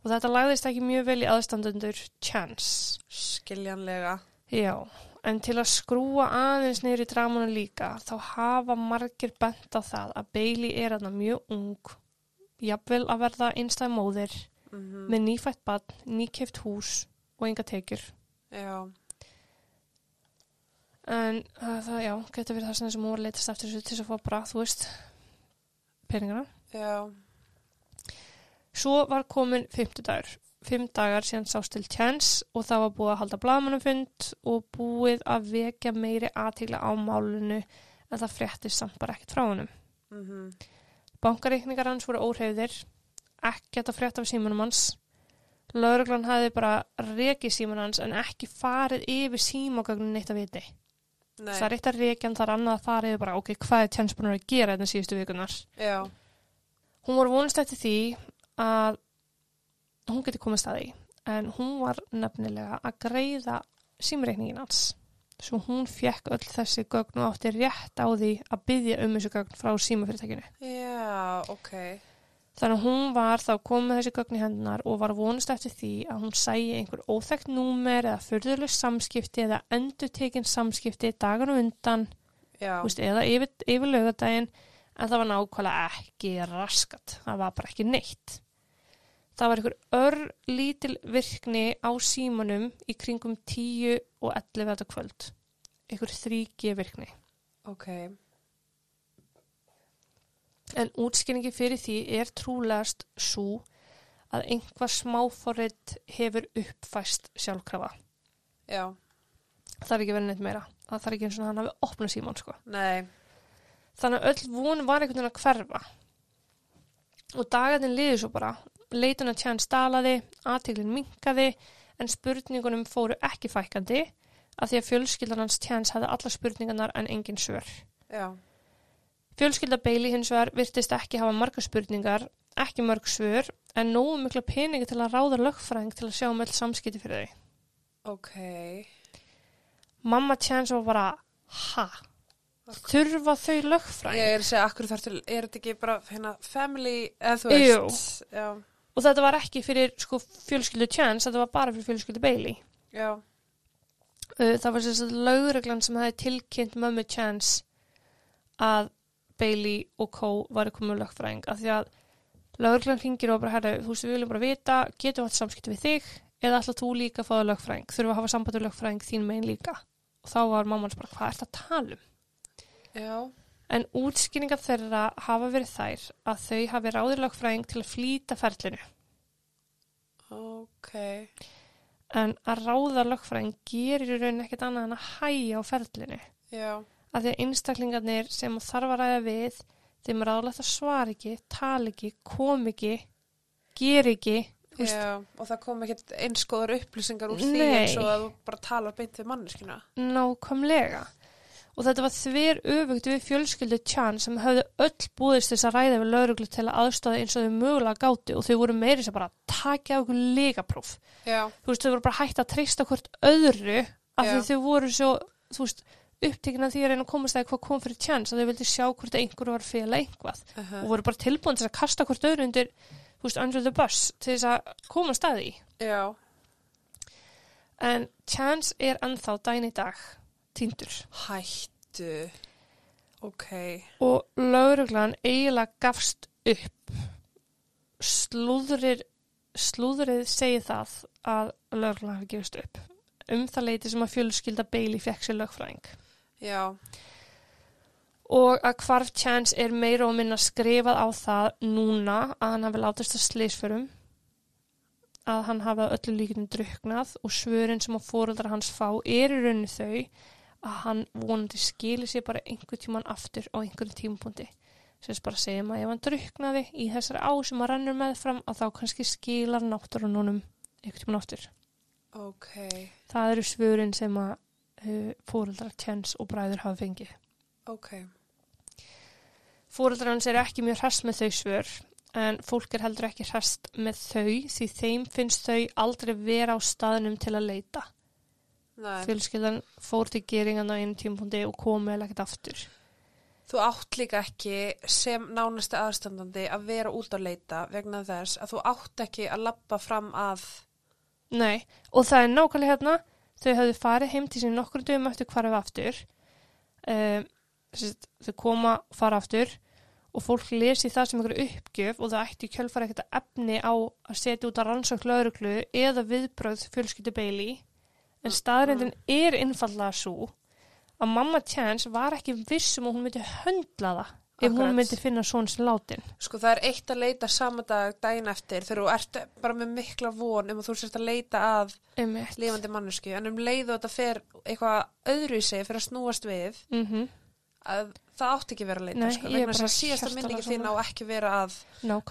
Og þetta lagðist ekki mjög vel í aðstandendur Chance. skiljanlega. Já, en til að skrúa aðeins niður í dramanu líka, þá hafa margir bent á það að Bailey er aðna mjög ung, jafnvel að verða einstæð móðir, Mm með nýfætt barn, nýkeift hús og enga tekjur. Já, En uh, það, já, getur verið það sem var að leitast eftir þessu til þess að fá bara, þú veist, peningana. já, Svo var komin fimmtudagur. Fimm dagar síðan sást til tjens og það var búið að halda blagamannafund og búið að vekja meiri aðtíkla á málunu en það fréttist samt bara ekkert frá honum. mhm, Bankareikningar hans voru óhreyðir, ekkert að frétta af símanum hans. Lauruglan hafði bara rekið síman hans en ekki farið yfir símagögnin neitt að viti. nei, Það er eitt að reykja en það er annað að fara yfir bara, ok, hvað er tjens búin að gera þetta síðustu vikunar? já, Hún var vonast eftir því að hún geti komist að því, en hún var nefnilega að greiða símreikningin hans. Svo hún fekk öll þessi gögn og átti rétt á því að byggja um þessu gögn frá símafyrirtækinu. já, ok, Þannig að hún var þá komið þessi gögn í hendunar og var vonast eftir því að hún sæi einhver óþekkt númer eða fyrðuleg samskipti eða endurtekin samskipti dagan og undan þú veist, eða yfir, yfir laugadaginn en það var nákvæmlega ekki raskat. Það var bara ekki neitt það var einhver örr lítil virkni á símanum í kringum 10 og 11 þetta kvöld. Einhver 3G virkni. Ok, en útskynningi fyrir því er trúlegast svo að einhvað smáforrið hefur uppfæst sjálfkrafa. Já, það er ekki verið neitt meira. Það þarf ekki eins og hann hafi opnað símón sko. Nei, þannig að öll von var einhvern veginn að hverfa. Og dagarnir liðu svo bara leitun að tján stalaði, aðteglinn minkaði en spurningunum fóru ekki fækandi af því að fjölskyldan hans tjáns hafði alla spurningarnar en engin svör. já, Fjölskylda Bailey hins vegar virtist ekki hafa marga spurningar, ekki mörg svör en nógu mikla peningi til að ráða lögfræðing til að sjá um öll samskipti fyrir þau. ok. Mamma Chance var bara, ha? Þurfa þau Ég lögfræðing? er að segja, akkur þarf er þetta ekki bara hérna family, eða þú veist. Já, Og þetta var ekki fyrir sko, fjölskyldu Chance, þetta var bara fyrir fjölskyldu Bailey. já, Uh, það var að lögreglan sem hefði tilkynnt mömmu Chance að Bailey og Co. var að koma með lögfræðing. Af því að lögreglan hringir og bara herra, þú veist við viljum bara vita, getum við hatt samskipti við þig? Eða ætla þú líka að fá það lögfræðing? Þurfum við að hafa samband við lögfræðing þín megin líka? Og þá var mammans bara hvað ert að tala um? Já, en útskýringar þeirra hafa verið þær að þau hafi ráðið lögfræðing til að flýta ferlinu ok. en að ráða lögfræðing gerir í rauninni ekkert annað en að hæja á ferlinu Já, að því að einstaklingarnir sem þarf að ræða við þeim er ráðlegt að svara ekki, tala ekki, kom ekki, ger ekki, já, og það kom ekkert einskoðar upplýsingar úr því Nei. eins og að þú bara talar beint við manneskina. nákvæmlega. Og þetta var þver öfugt við fjölskyldu tjann sem höfðu öll búðist þess að ræða við lauruglu til að aðstáða eins og þau mögulega gáti og þau voru meiri sem bara að á okkur legapróf. Já, Þú veist, þau voru bara hægt að treysta hvort öðru af því þau voru svo, þú veist, upptekina því að reyna að komast að hvað kom fyrir tjanns að þau vildi sjá hvort einhver var fyrir einhvað. uh og voru bara tilbúin til að kasta hvort öðru undir, under the bus til þess að koma staði í. já, En Chance er ennþá dæn í dag týndur hættu. Ok, og lauruglan eiginlega gafst upp. Slúðrir, slúðrið segir það að lauruglan hafi gefist upp. Um það leiti sem að fjölskylda Bailey fekk sér lögfræðing. já, Og að hvarf Chance er meira og minna skrifað á það núna að hann hafi látist að slísförum, að hann hafi að öllu líkinu druknað og svörin sem að fóruldra hans fá er í rauninni þau að hann vonandi skili sér bara einhver tíman aftur á einhverjum tímapunkti. Sem bara segjum að ef hann druknaði í þessari á sem að rennur meðfram að þá kannski skilar náttúrununum einhver tíman aftur. ok, Það eru svörin sem að uh, fóruldra Chance og bræður hafa fengið. ok. Fóreldrar hans eru ekki mjög hress með þau svör en fólk er heldur ekki hress með þau því þeim finnst þau aldrei vera á staðnum til að leita. Fjölskyldan fór til geringan á einu tímpúndi og komið eða ekkert aftur. Þú átt líka ekki sem nánasti aðstandandi að vera út að leita vegna þess að þú átt ekki að lappa fram að, Nei, og það er nákvæmlega hérna, þau hafðu farið heim til sín nokkur dögum eftir hvarf aftur, um, þau koma fara aftur og fólk lesi það sem einhverju uppgjöf og það ætti kjölfara ekkert efni á að setja út að rannsókn lauruglu eða viðbröð fjölskyldu beili en staðrindin er innfallega svo að mamma Chance var ekki vissum og hún myndi höndla það ef Akkurat. hún myndi finna svona sem látin. sko það er eitt að leita sama dag daginn eftir þegar þú ert bara með mikla von um að þú sérst að leita að Einmitt. lifandi mannesku en um leið og þetta fer eitthvað öðru í sig fyrir að snúast við Mhm. Að það átt ekki vera að leita Nei, sko, vegna þess að síðasta minningi þín á ekki vera að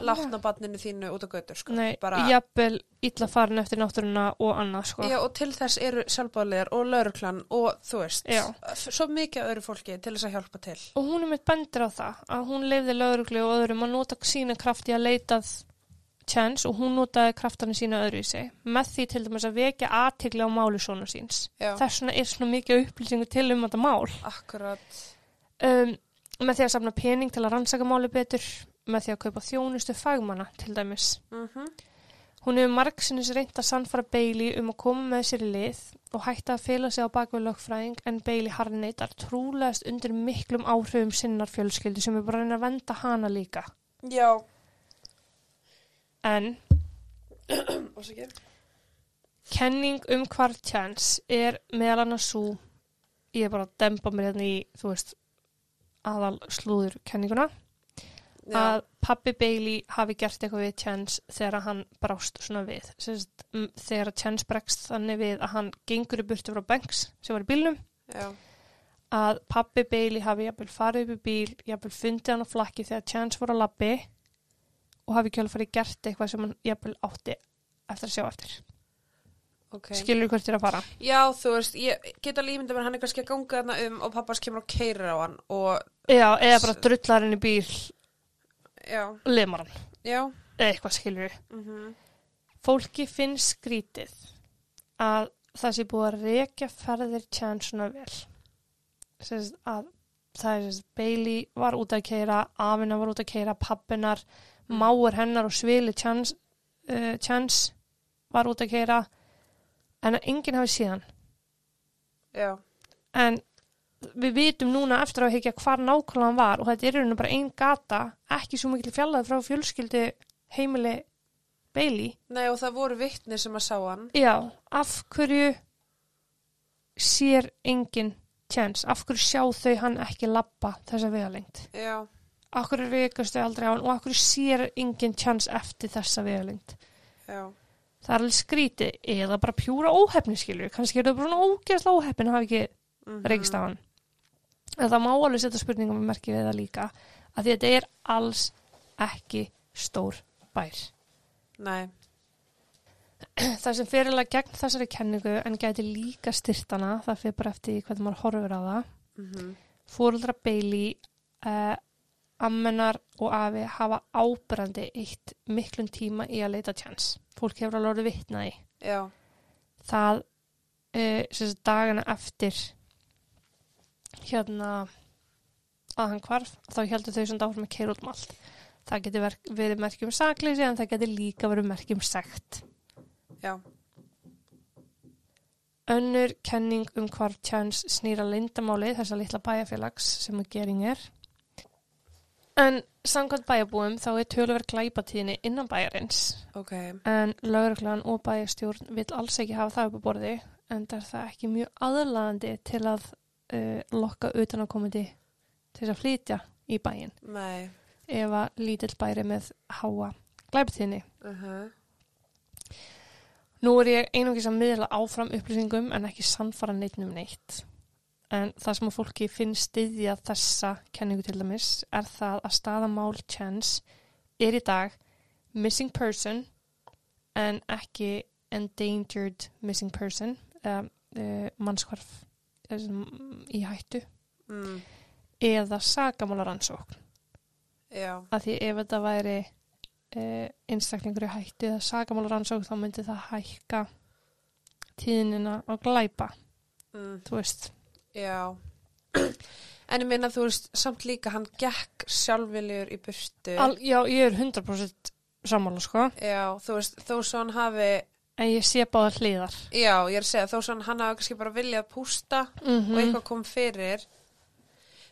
látna barninu þínu út á götur sko. Nei, bara, jafnvel illa farin eftir náttúruna og annað sko. Já, og til þess eru sjálfbáðlegar og lauruklan og þú veist, Já. svo mikið öðru fólki til þess að hjálpa til. Og hún er mitt bendur á það að hún leifði lauruglu og öðrum að nota sína krafti að leitað chance og hún notaði kraftarni sína öðru í sig með því til dæmis að vekja aðtegli á máli svona síns. Já, Þess vegna er svona mikið upplýsingu til um þetta mál. akkurat. Um, með því að safna pening til að rannsaka máli betur, með því að kaupa þjónustu fagmanna til dæmis. Mm Hún hefur margsinnis reynt að sannfara Bailey um að koma með sér í lið og hætta að fela sig á bakvið lögfræðing en Bailey harneitar trúlegast undir miklum áhrifum sinnar fjölskyldi sem er bara að reyna að venda hana líka. Já. En Og svo ekki? kenning um hvar chance er meðal annars svo, ég er bara að dempa mér hérna í, þú veist, aðal slúður kenninguna. Já. að pappi Bailey hafi gert eitthvað við Chance þegar hann brást svona við Sest, þegar Chance bregst þannig við að hann gengur í burtu frá Banks sem var í bílnum Já. að pappi Bailey hafi jafnvel farið upp í bíl jafnvel fundið hann á flakki þegar Chance voru á labbi og hafi kjölu farið gert eitthvað sem hann jafnvel átti eftir að sjá eftir Ok. skilur hvert er að fara? Já, þú veist, ég get alveg ímynda mér hann er kannski að ganga þarna um og pappas kemur og keirir á hann og, Já, eða bara drullar henni bíl. Já, og limar hann. Já, eða eitthvað skilur við mhm, fólki finnst skrítið að það sé búið að rekja ferðir Chance svona vel Sest, að það er sest, Bailey var út að keira Afina var út að keira, pappinar máur hennar og svili Chance, uh, Chance var út að keira en að enginn hafi síðan já, en við vitum núna eftir að hekja hvar nákvæmlega hann var og þetta er bara ein gata ekki svo mikil fjallað frá fjölskyldu heimili Bailey. Nei, og það voru vittni sem að sá hann. Já, af hverju sér engin tjens, af hverju sjá þau hann ekki labba þessa vegalengt Já, af hverju reykast þau aldrei á hann og af hverju sér engin tjens eftir þessa vegalengt já, það er alveg skrítið eða bara pjúra óhefni skilur kannski er það bara svona ógeðslega óhefni að hafa ekki mhm, reykist á hann. En það má alveg setja spurningum með merki við það líka að þetta er alls ekki stór bær. Nei, það sem fyrir alveg gegn þessari kenningu en gæti líka styrtana það fyrir bara eftir hvernig maður horfir á það. Mhm, fóruldra Bailey uh, ammenar og afi hafa ábyrrandi eitt miklum tíma í að leita tjans. Fólk hefur alveg orðið vitnaði já, það uh, sem sagt, dagana eftir hérna að hann hvarf þá heldur þau sem dáfram að keira út um allt. Það geti verk, verið merkjum sakleysi en það geti líka verið merkjum sekt. Já, Önnur kenning um hvar Chance snýra lindamáli þessa litla bæjarfélags sem að gering er. En samkvæmt bæjarbúum þá er töluverð glæpatíðinni innan bæjarins. Ok, en lauruglan og bæjarstjórn vil alls ekki hafa það upp á borði en það er það ekki mjög aðlaðandi til að uh, lokka utanakomandi til að flytja í bæin nei, ef að lítill bæri með háa glæpatíðinni. uh Nú er ég einungis að miðla áfram upplýsingum en ekki sannfara neitt um neitt. En það sem að fólki finnst styðja þessa kenningu til dæmis er það að staðamál chance er í dag missing person en ekki endangered missing person eða uh, mannskvarf eh, sem í hættu mm, eða sagamálarannsókn. já, Af því ef þetta væri uh, einstaklingur í hættu eða sagamálarannsókn þá myndi það hækka tíðinina á glæpa, mm, þú veist. Já. En ég minna þú veist, samt líka hann gekk sjálfviljur í burtu. Al, já, ég er 100% sammála, sko. Já, þú veist, þó svo hann hafi, En ég sé báða hliðar. já, ég er að segja, þó svo hann, hann hafi kannski bara viljað pústa Mm og eitthvað kom fyrir.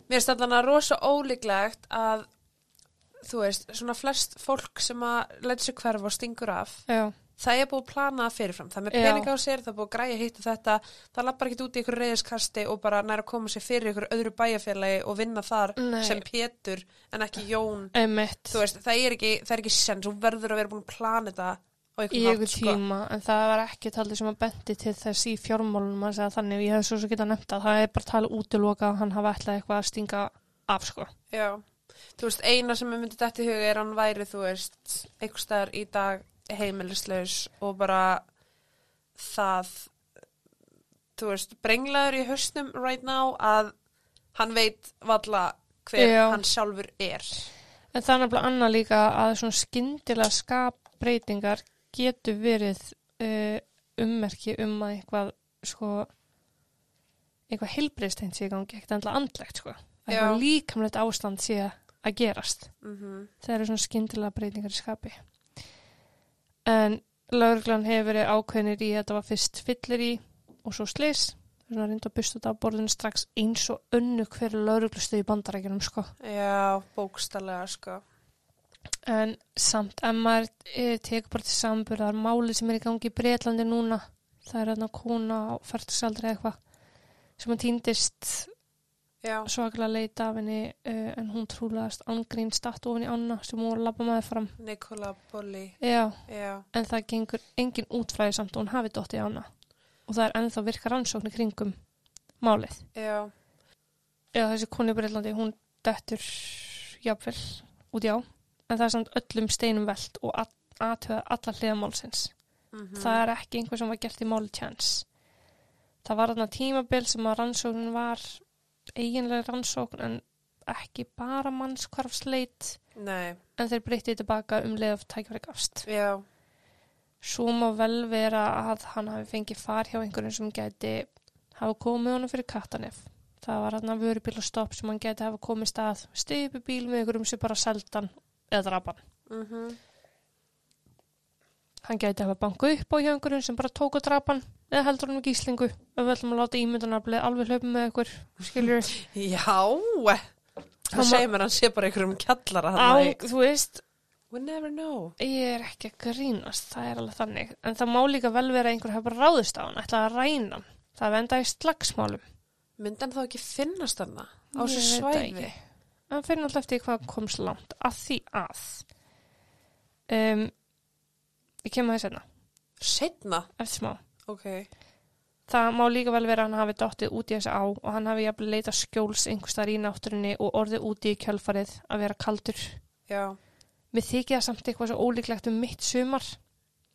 Mér finnst allan að rosa ólíklegt að, þú veist, svona flest fólk sem að læta sig hverfa og stingur af, Já, það er búið að plana fyrirfram. Það er með pening á sér, það er búið að græja hitt og þetta, það lappar ekkert út í ykkur reyðiskasti og bara næra að koma sér fyrir ykkur öðru bæjarfélagi og vinna þar Nei. sem Pétur en ekki Jón. veist, það er ekki, ekki sens, þú verður að vera búin að plana þetta á í ykkur ykkur tíma, en það var ekki talið sem að bendi til þess í fjármálunum að segja þannig, ég hef svo svo getað nefnt að það er bara talið útiloka hann hafa ætlað eitthvað að heimilislaus og bara það, þú veist, brenglaður í hausnum right now að hann veit valla hver Já. hann sjálfur er. En það er nefnilega annað líka að svona skyndilega skapbreytingar getur verið uh, ummerki um að eitthvað, sko, eitthvað heilbreysteint sé í gangi, ekkert endla andlegt, sko. Eitthvað líkamlegt ástand sé að gerast. Mm Það eru svona skyndilega breytingar í skapi. En lauruglan hefur verið ákveðnir í að þetta var fyrst fyllir í og svo slis. Svona reynda að busta þetta á borðinu strax eins og önnu hverju lauruglustu í bandarækjunum, sko. Já, bókstallega, sko. En samt, maður eh, tekur bara til samburðar málið sem er í gangi í Breitlandi núna, það er hérna kona á færtusaldri eitthvað, sem að týndist svaklega leita af henni uh, en hún trúlegaðast ángrín statt ofan í ána sem hún var að labba með fram. Nikola Bolli. Já, Já, en það gengur engin útflæði samt og hún hafi dottið í ána. Og það er ennþá virka rannsóknir kringum málið. já, Já, þessi konu í Breitlandi, hún dettur jafnvel út í á. En það er samt öllum steinum velt og aðtöða alla hliðamálsins. mhm, Það er ekki einhver sem var gert í máli tjans. Það var þarna tímabil sem að rannsóknin var eiginlega rannsókn en ekki bara mannskvarfsleit nei, en þeir breyttið tilbaka um leið af tækifæri gafst. já, Svo má vel vera að hann hafi fengið far hjá einhverjum sem geti hafa komið honum fyrir kattanef. Það var hann að vörubíl og stopp sem hann geti hafa komið stað, stiði bíl með einhverjum sem bara seldan eða drapan. mhm, Hann geti hafa bankuð upp á hjá einhverjum sem bara tók og drapan eða heldur hann um gíslingu. Ef við ætlum að láta ímyndunarblið alveg hlaupa með einhver, skiljur. já, það segir mér hann sé bara einhverjum kjallara Á, þú veist, We never know. ég er ekki að grínast, það er alveg þannig. En það má líka vel vera að einhver bara ráðist á hann, ætlaði að ræna hann. Það venda í slagsmálum. Myndi hann þá ekki finnast hann á Ég þessu það svæði? Hann fyrir náttúrulega eftir hvað komst langt. Að því að. Um, ég kemur það í senna, Setna? eftir smá. Ok. Það má líka vel vera að hann hafi dottið út í þessu á og hann hafi jafnvel leitað skjóls einhverstaðar í náttúrunni og orðið úti í kjölfarið að vera kaldur. Já. Mér þykir það samt eitthvað svo ólíklegt um mitt sumar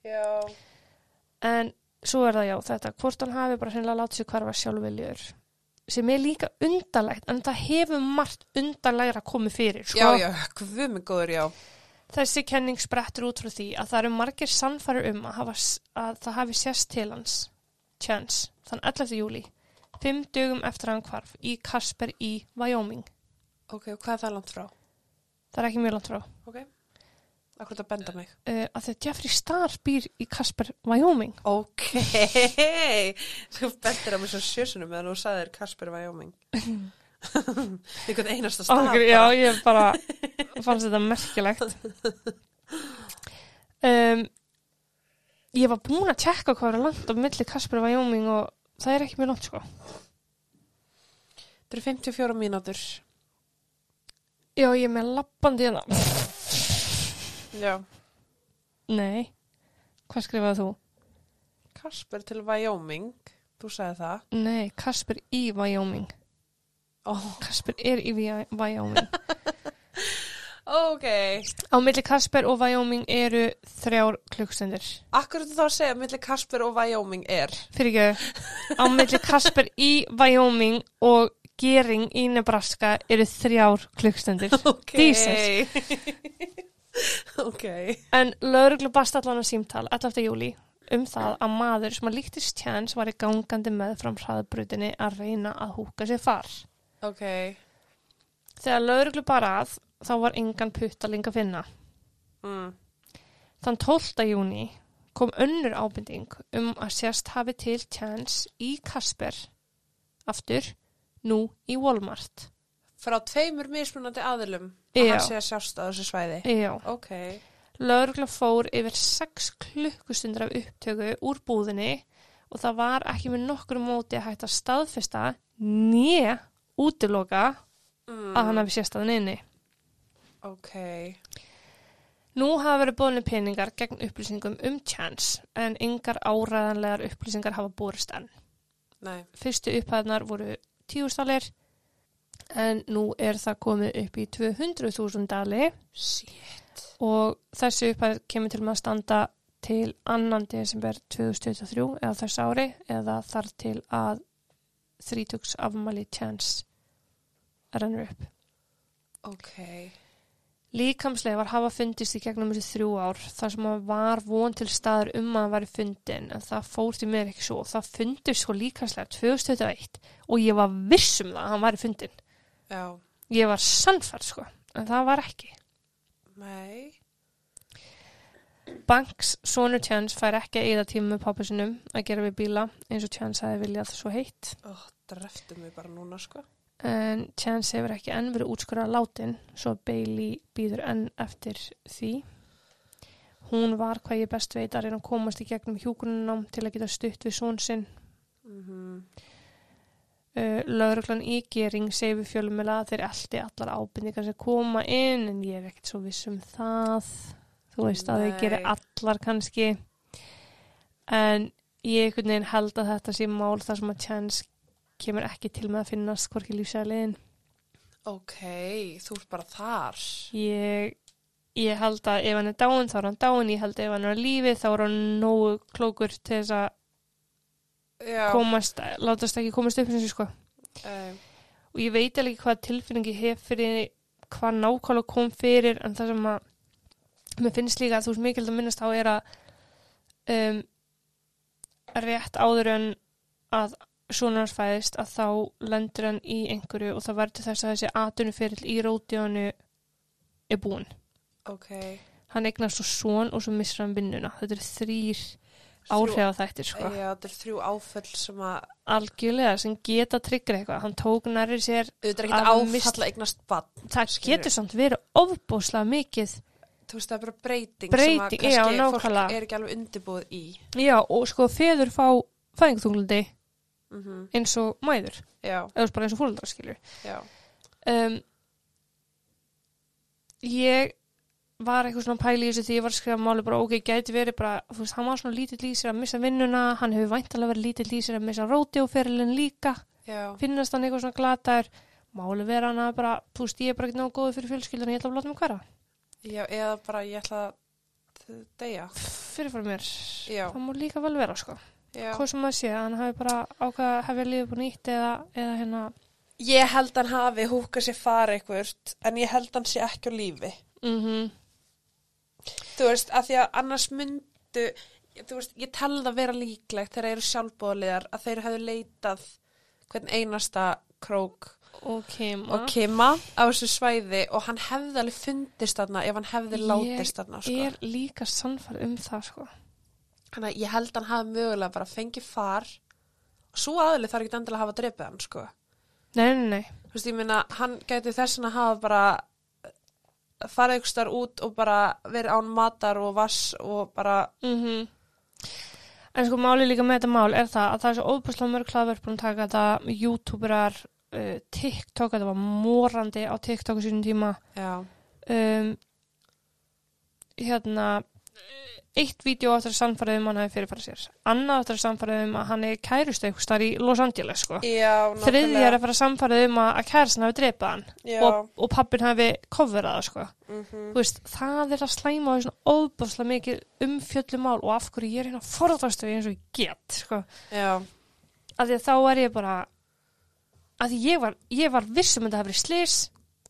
Já. en svo er það já þetta hvort hann hafi bara hreinlega látið sér hverfa sjálfviljur sem er líka undarlegt en það hefur margt undarlegra komið fyrir sko. Já, já, hvað mig góður, já. Þessi kenning sprettur út frá því að það eru margir sannfæri um að, hafa, að það hafi sérst til hans Chance, þann 11. júli fimm dögum eftir hann hvarf í Kasper í Wyoming Ok, og hvað er það langt frá? það er ekki mjög langt frá Ok. Akkur þetta benda mig. uh, að þegar Jeffrey Star býr í Kasper, Wyoming Ok. Þú bendir á mig svo sjösunum meðan þú sagðir Kasper Wyoming. Einhvern einasta stað. Já, ég bara fannst þetta merkilegt um, ég var búin að tjekka hvað er langt á milli Kasper Wyoming og það er ekki mjög langt sko Þetta eru 54 mínútur. já, ég er með lappandi hérna Já. nei, hvað skrifaði þú? Kasper til Wyoming. Þú sagði það. nei, Kasper í Wyoming Ó, Kasper er í Wy- Wyoming ok. á milli Kasper og Wyoming eru þrjár klukkstundir Akkur þú þá að segja millir Kasper og Wyoming er? fyrir ekki, á milli Kasper í Wyoming og Gering í Nebraska eru þrjár klukkstundir Ok. Jesus. ok. En lauruglu bast allan að símtal 11. júli um það að maður sem að líktist tjans var í gangandi með fram hraðbrutinni að reyna að húka sér far. Ok. Þegar lauruglu bara að þá var engan puttaling að finna. Mm. Þann 12. júni kom önnur ábending um að sérst hafi til tjans í Kasper aftur nú í Walmart. Frá tveimur mismunandi aðilum Já. að hann sé að sjást á þessu svæði. Já. Ok. Laurugla fór yfir 6 klukkustundir af upptöku úr búðinni og það var ekki með nokkur móti að hægt að staðfesta nýja útiloka Mm. að hann hafi sérstaðan inni. Ok. Nú hafa verið bóðinni peningar gegn upplýsingum um Chance en yngar áræðanlegar upplýsingar hafa búrist enn. Nei. Fyrstu upphæðnar voru 10 dalir en nú er það komið upp í 200.000 dali Shit. og þessi upphæð kemur til með að standa til annan desember 2023 eða þess ári eða þar til að þrítugs afmæli Chance rennur upp. Ok. Líkamsleifar hafa fundist í gegnum þessi þrjú ár þar sem að var von til staður um að væri fundin en það fór því mér ekki svo. Það fundist sko líkamslega 2021 og ég var viss um það að hann væri fundin. Já. Ég var sannfært sko en það var ekki. Nei. Banks, sonur Chance, fær ekki að eða tíma með pappa sinum að gera við bíla eins og Chance hafi viljað svo heitt. Ó, dreftu mig bara núna, sko. En Chance hefur ekki enn verið útskurað látin svo Bailey býður enn eftir því. Hún var hvað ég best veit að reyna að komast í gegnum hjúgrununám til að geta stutt við són sinn. Mm uh, lauruglan í gering segir við fjölumela að þeir eldi allar ábyrningar sem koma inn en ég er ekkert svo viss um það þú veist að þeir Nei. geri allar kannski en ég held að þetta sé mál þar sem að Chance kemur ekki til með að finnast hvorki lífsæliðin Ok, þú ert bara þar. ég, ég held að ef hann er dáin þá er hann dáin, ég held að ef hann er á lífi þá er hann nógu klókur til þess að komast, látast ekki komast upp eins og sko. Um, og ég veit alveg ekki hvað tilfinningi hef fyrir hvað nákvæmlega kom fyrir en það sem að mér finnst líka að þú veist mikilvægt að minnast á er að um, rétt áður en að svona hans fæðist að þá lendur hann í einhverju og það verður þess að þessi atunuferill í rótjónu er búinn. ok. Hann eignast svo svon og svo missur hann vinnuna. Þetta eru þrýr áhrif þættir sko. Já, þetta er þrjú áföll sem að, Algjörlega sem geta tryggur eitthvað. Hann tók nærri sér auðvitað er Að ekkert mist- áfall að eignast bann. það Skilurðu. getur samt verið ofbúslega mikið Þú veist, það er bara breyting, Breyting, sem að já, kannski fólk nákvæmlega. er ekki alveg undirbúið í. já og sko feður fá fæðingþunglindi Mm eins og mæður. Já, eða bara eins og fólundar skilur um, ég var eitthvað svona pæli í þessu því ég var að skrifa máli bara ok, gæti verið bara, þú veist, hann var svona lítill í sér að missa vinnuna, hann hefur væntalega verið lítill í sér að missa rótióferilin líka. Já, finnast hann eitthvað svona glataður máli vera hann að bara, þú veist, ég er bara ekki náðu góður fyrir fjölskyldan, ég ætla að láta mig hverja já, eða bara ég ætla að deyja. fyrirfram mér, Já, það má líka vel vera sko. Hvað sem að sé, að hann hafi bara ákvað að hefja lífið búin nýtt eða, eða hérna. Ég held hann hafi húkað sér fara eitthvað, en ég held hann sé ekki á lífi. mm Þú veist, að því að annars myndu, þú veist, ég tel það vera líklegt þegar þeir eru sjálfbóðaliðar að þeir hefðu leitað hvern einasta krók og Kim og kima á þessu svæði og hann hefði alveg fundist þarna ef hann hefði Ég látist þarna, sko. er líka sannfæð um það sko Þannig að ég held hann hafi mögulega bara fengið far. Og svo aðli þarf ekki endilega að hafa drepið hann, sko. nei, nei, nei, Þú veist, ég meina, hann gæti þess að hafa bara farið ykkur starf út og bara verið án matar og vass og bara, mm en sko máli líka með þetta mál er það að það er svo óbúslega mörg hlaðverð búin að taka þetta. Youtuberar uh, TikTok, þetta var morandi á TikTok sínum tíma. Já, um, hérna eitt vídeo áttur að sannfæra um hann hefði fyrirfæra sér. Annað áttur að sannfæra um að hann er kærustu eitthvað starf í Los Angeles sko. Já, þriðja er að fara að sannfæra um að, að kæristan hafi dreipað hann já, og, og pappin hafi coverað það sko. Mhm, Þú veist, það er að slæma á svona óbúslega mikið umfjöllumál og af hverju ég er hérna forðastu eins og ég get sko. að því að þá er ég bara að ég var, ég var vissum að það hefði slis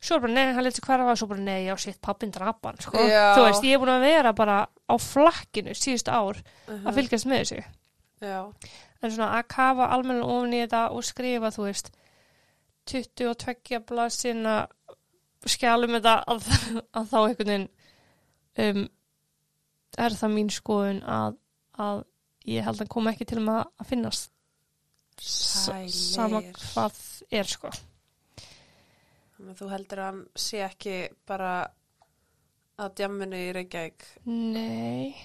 svo er bara nei, hann leti hverfa. Svo bara nei, já, sitt, pappin drapan sko. Já. þú veist, ég er búin að vera bara á flakkinu síðustu ár mhm, að fylgjast með þessu. Já, en svona að kafa almenna ofan í þetta og skrifa, þú veist 22 blaðsina skjálum þetta að, að þá einhvern veginn um, er það mín skoðun að, að ég held að hann kom ekki til með að finnast sama hvað er sko þannig að þú heldur að hann sé ekki bara að djamminu í Reykjavík? Nei,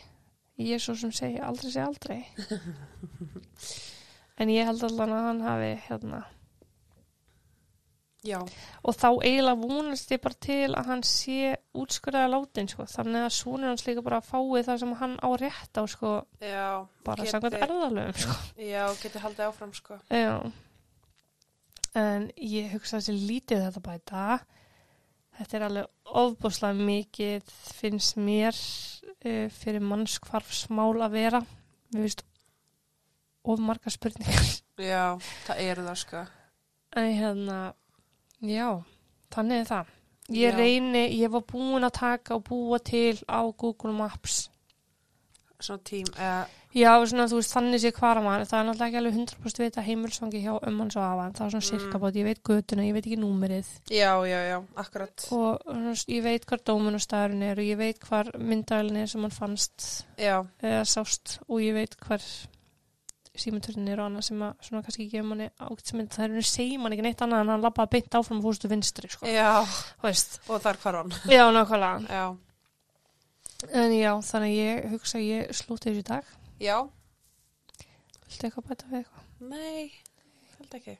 ég er svo sem segi aldrei segi aldrei. En ég held allan að hann hafi hérna. Já, og þá eiginlega vonast ég bara til að hann sé útskurðaða látin sko. þannig að sonur hans líka bara fái það sem hann á rétt á sko, já bara Geti- samkvæmt erðalöfum sko. já, geti haldið áfram sko. Já en ég hugsa þessi lítið þetta bæta. Þetta er alveg ofbúslega mikið finnst mér uh, fyrir mannskvarfsmál að vera. Mér finnst of marga spurningar. Já, það eru það sko. En hérna já, þannig er það. Ég Já. reyni, ég var búin að taka og búa til á Google Maps. Svona tím, eða, Já, svona, þú veist, þannig sé hvar að maður, það er náttúrulega ekki alveg 100% vita heimilsvangi hjá um hans og afa, það er svona Mm. cirka bát, ég veit götuna, ég veit ekki númerið. Já, já, já, akkurat. Og svona, ég veit hvar dómun og staðurinn er og ég veit hvar myndælinn er sem hann fannst já, eða sást og ég veit hvar símaturinn er og annað sem að svona kannski gefa manni sem mynd, það er segir manni ekki neitt annað en hann labbaði beint áfram og fórstu vinstri, sko, já. Veist. Og þar hvar hann. Já, nákvæmlega, já, en já, þannig ég hugsa að ég slúti þessu dag Já. Viltu eitthvað bæta við eitthvað? Nei, held ekki.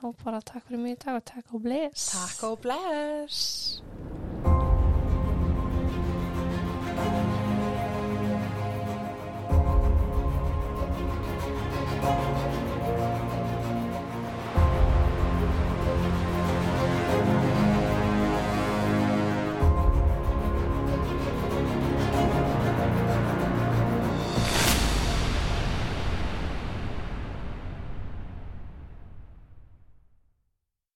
Há bara takk fyrir mig í dag og takk og bless. Takk og bless. Takk og bless.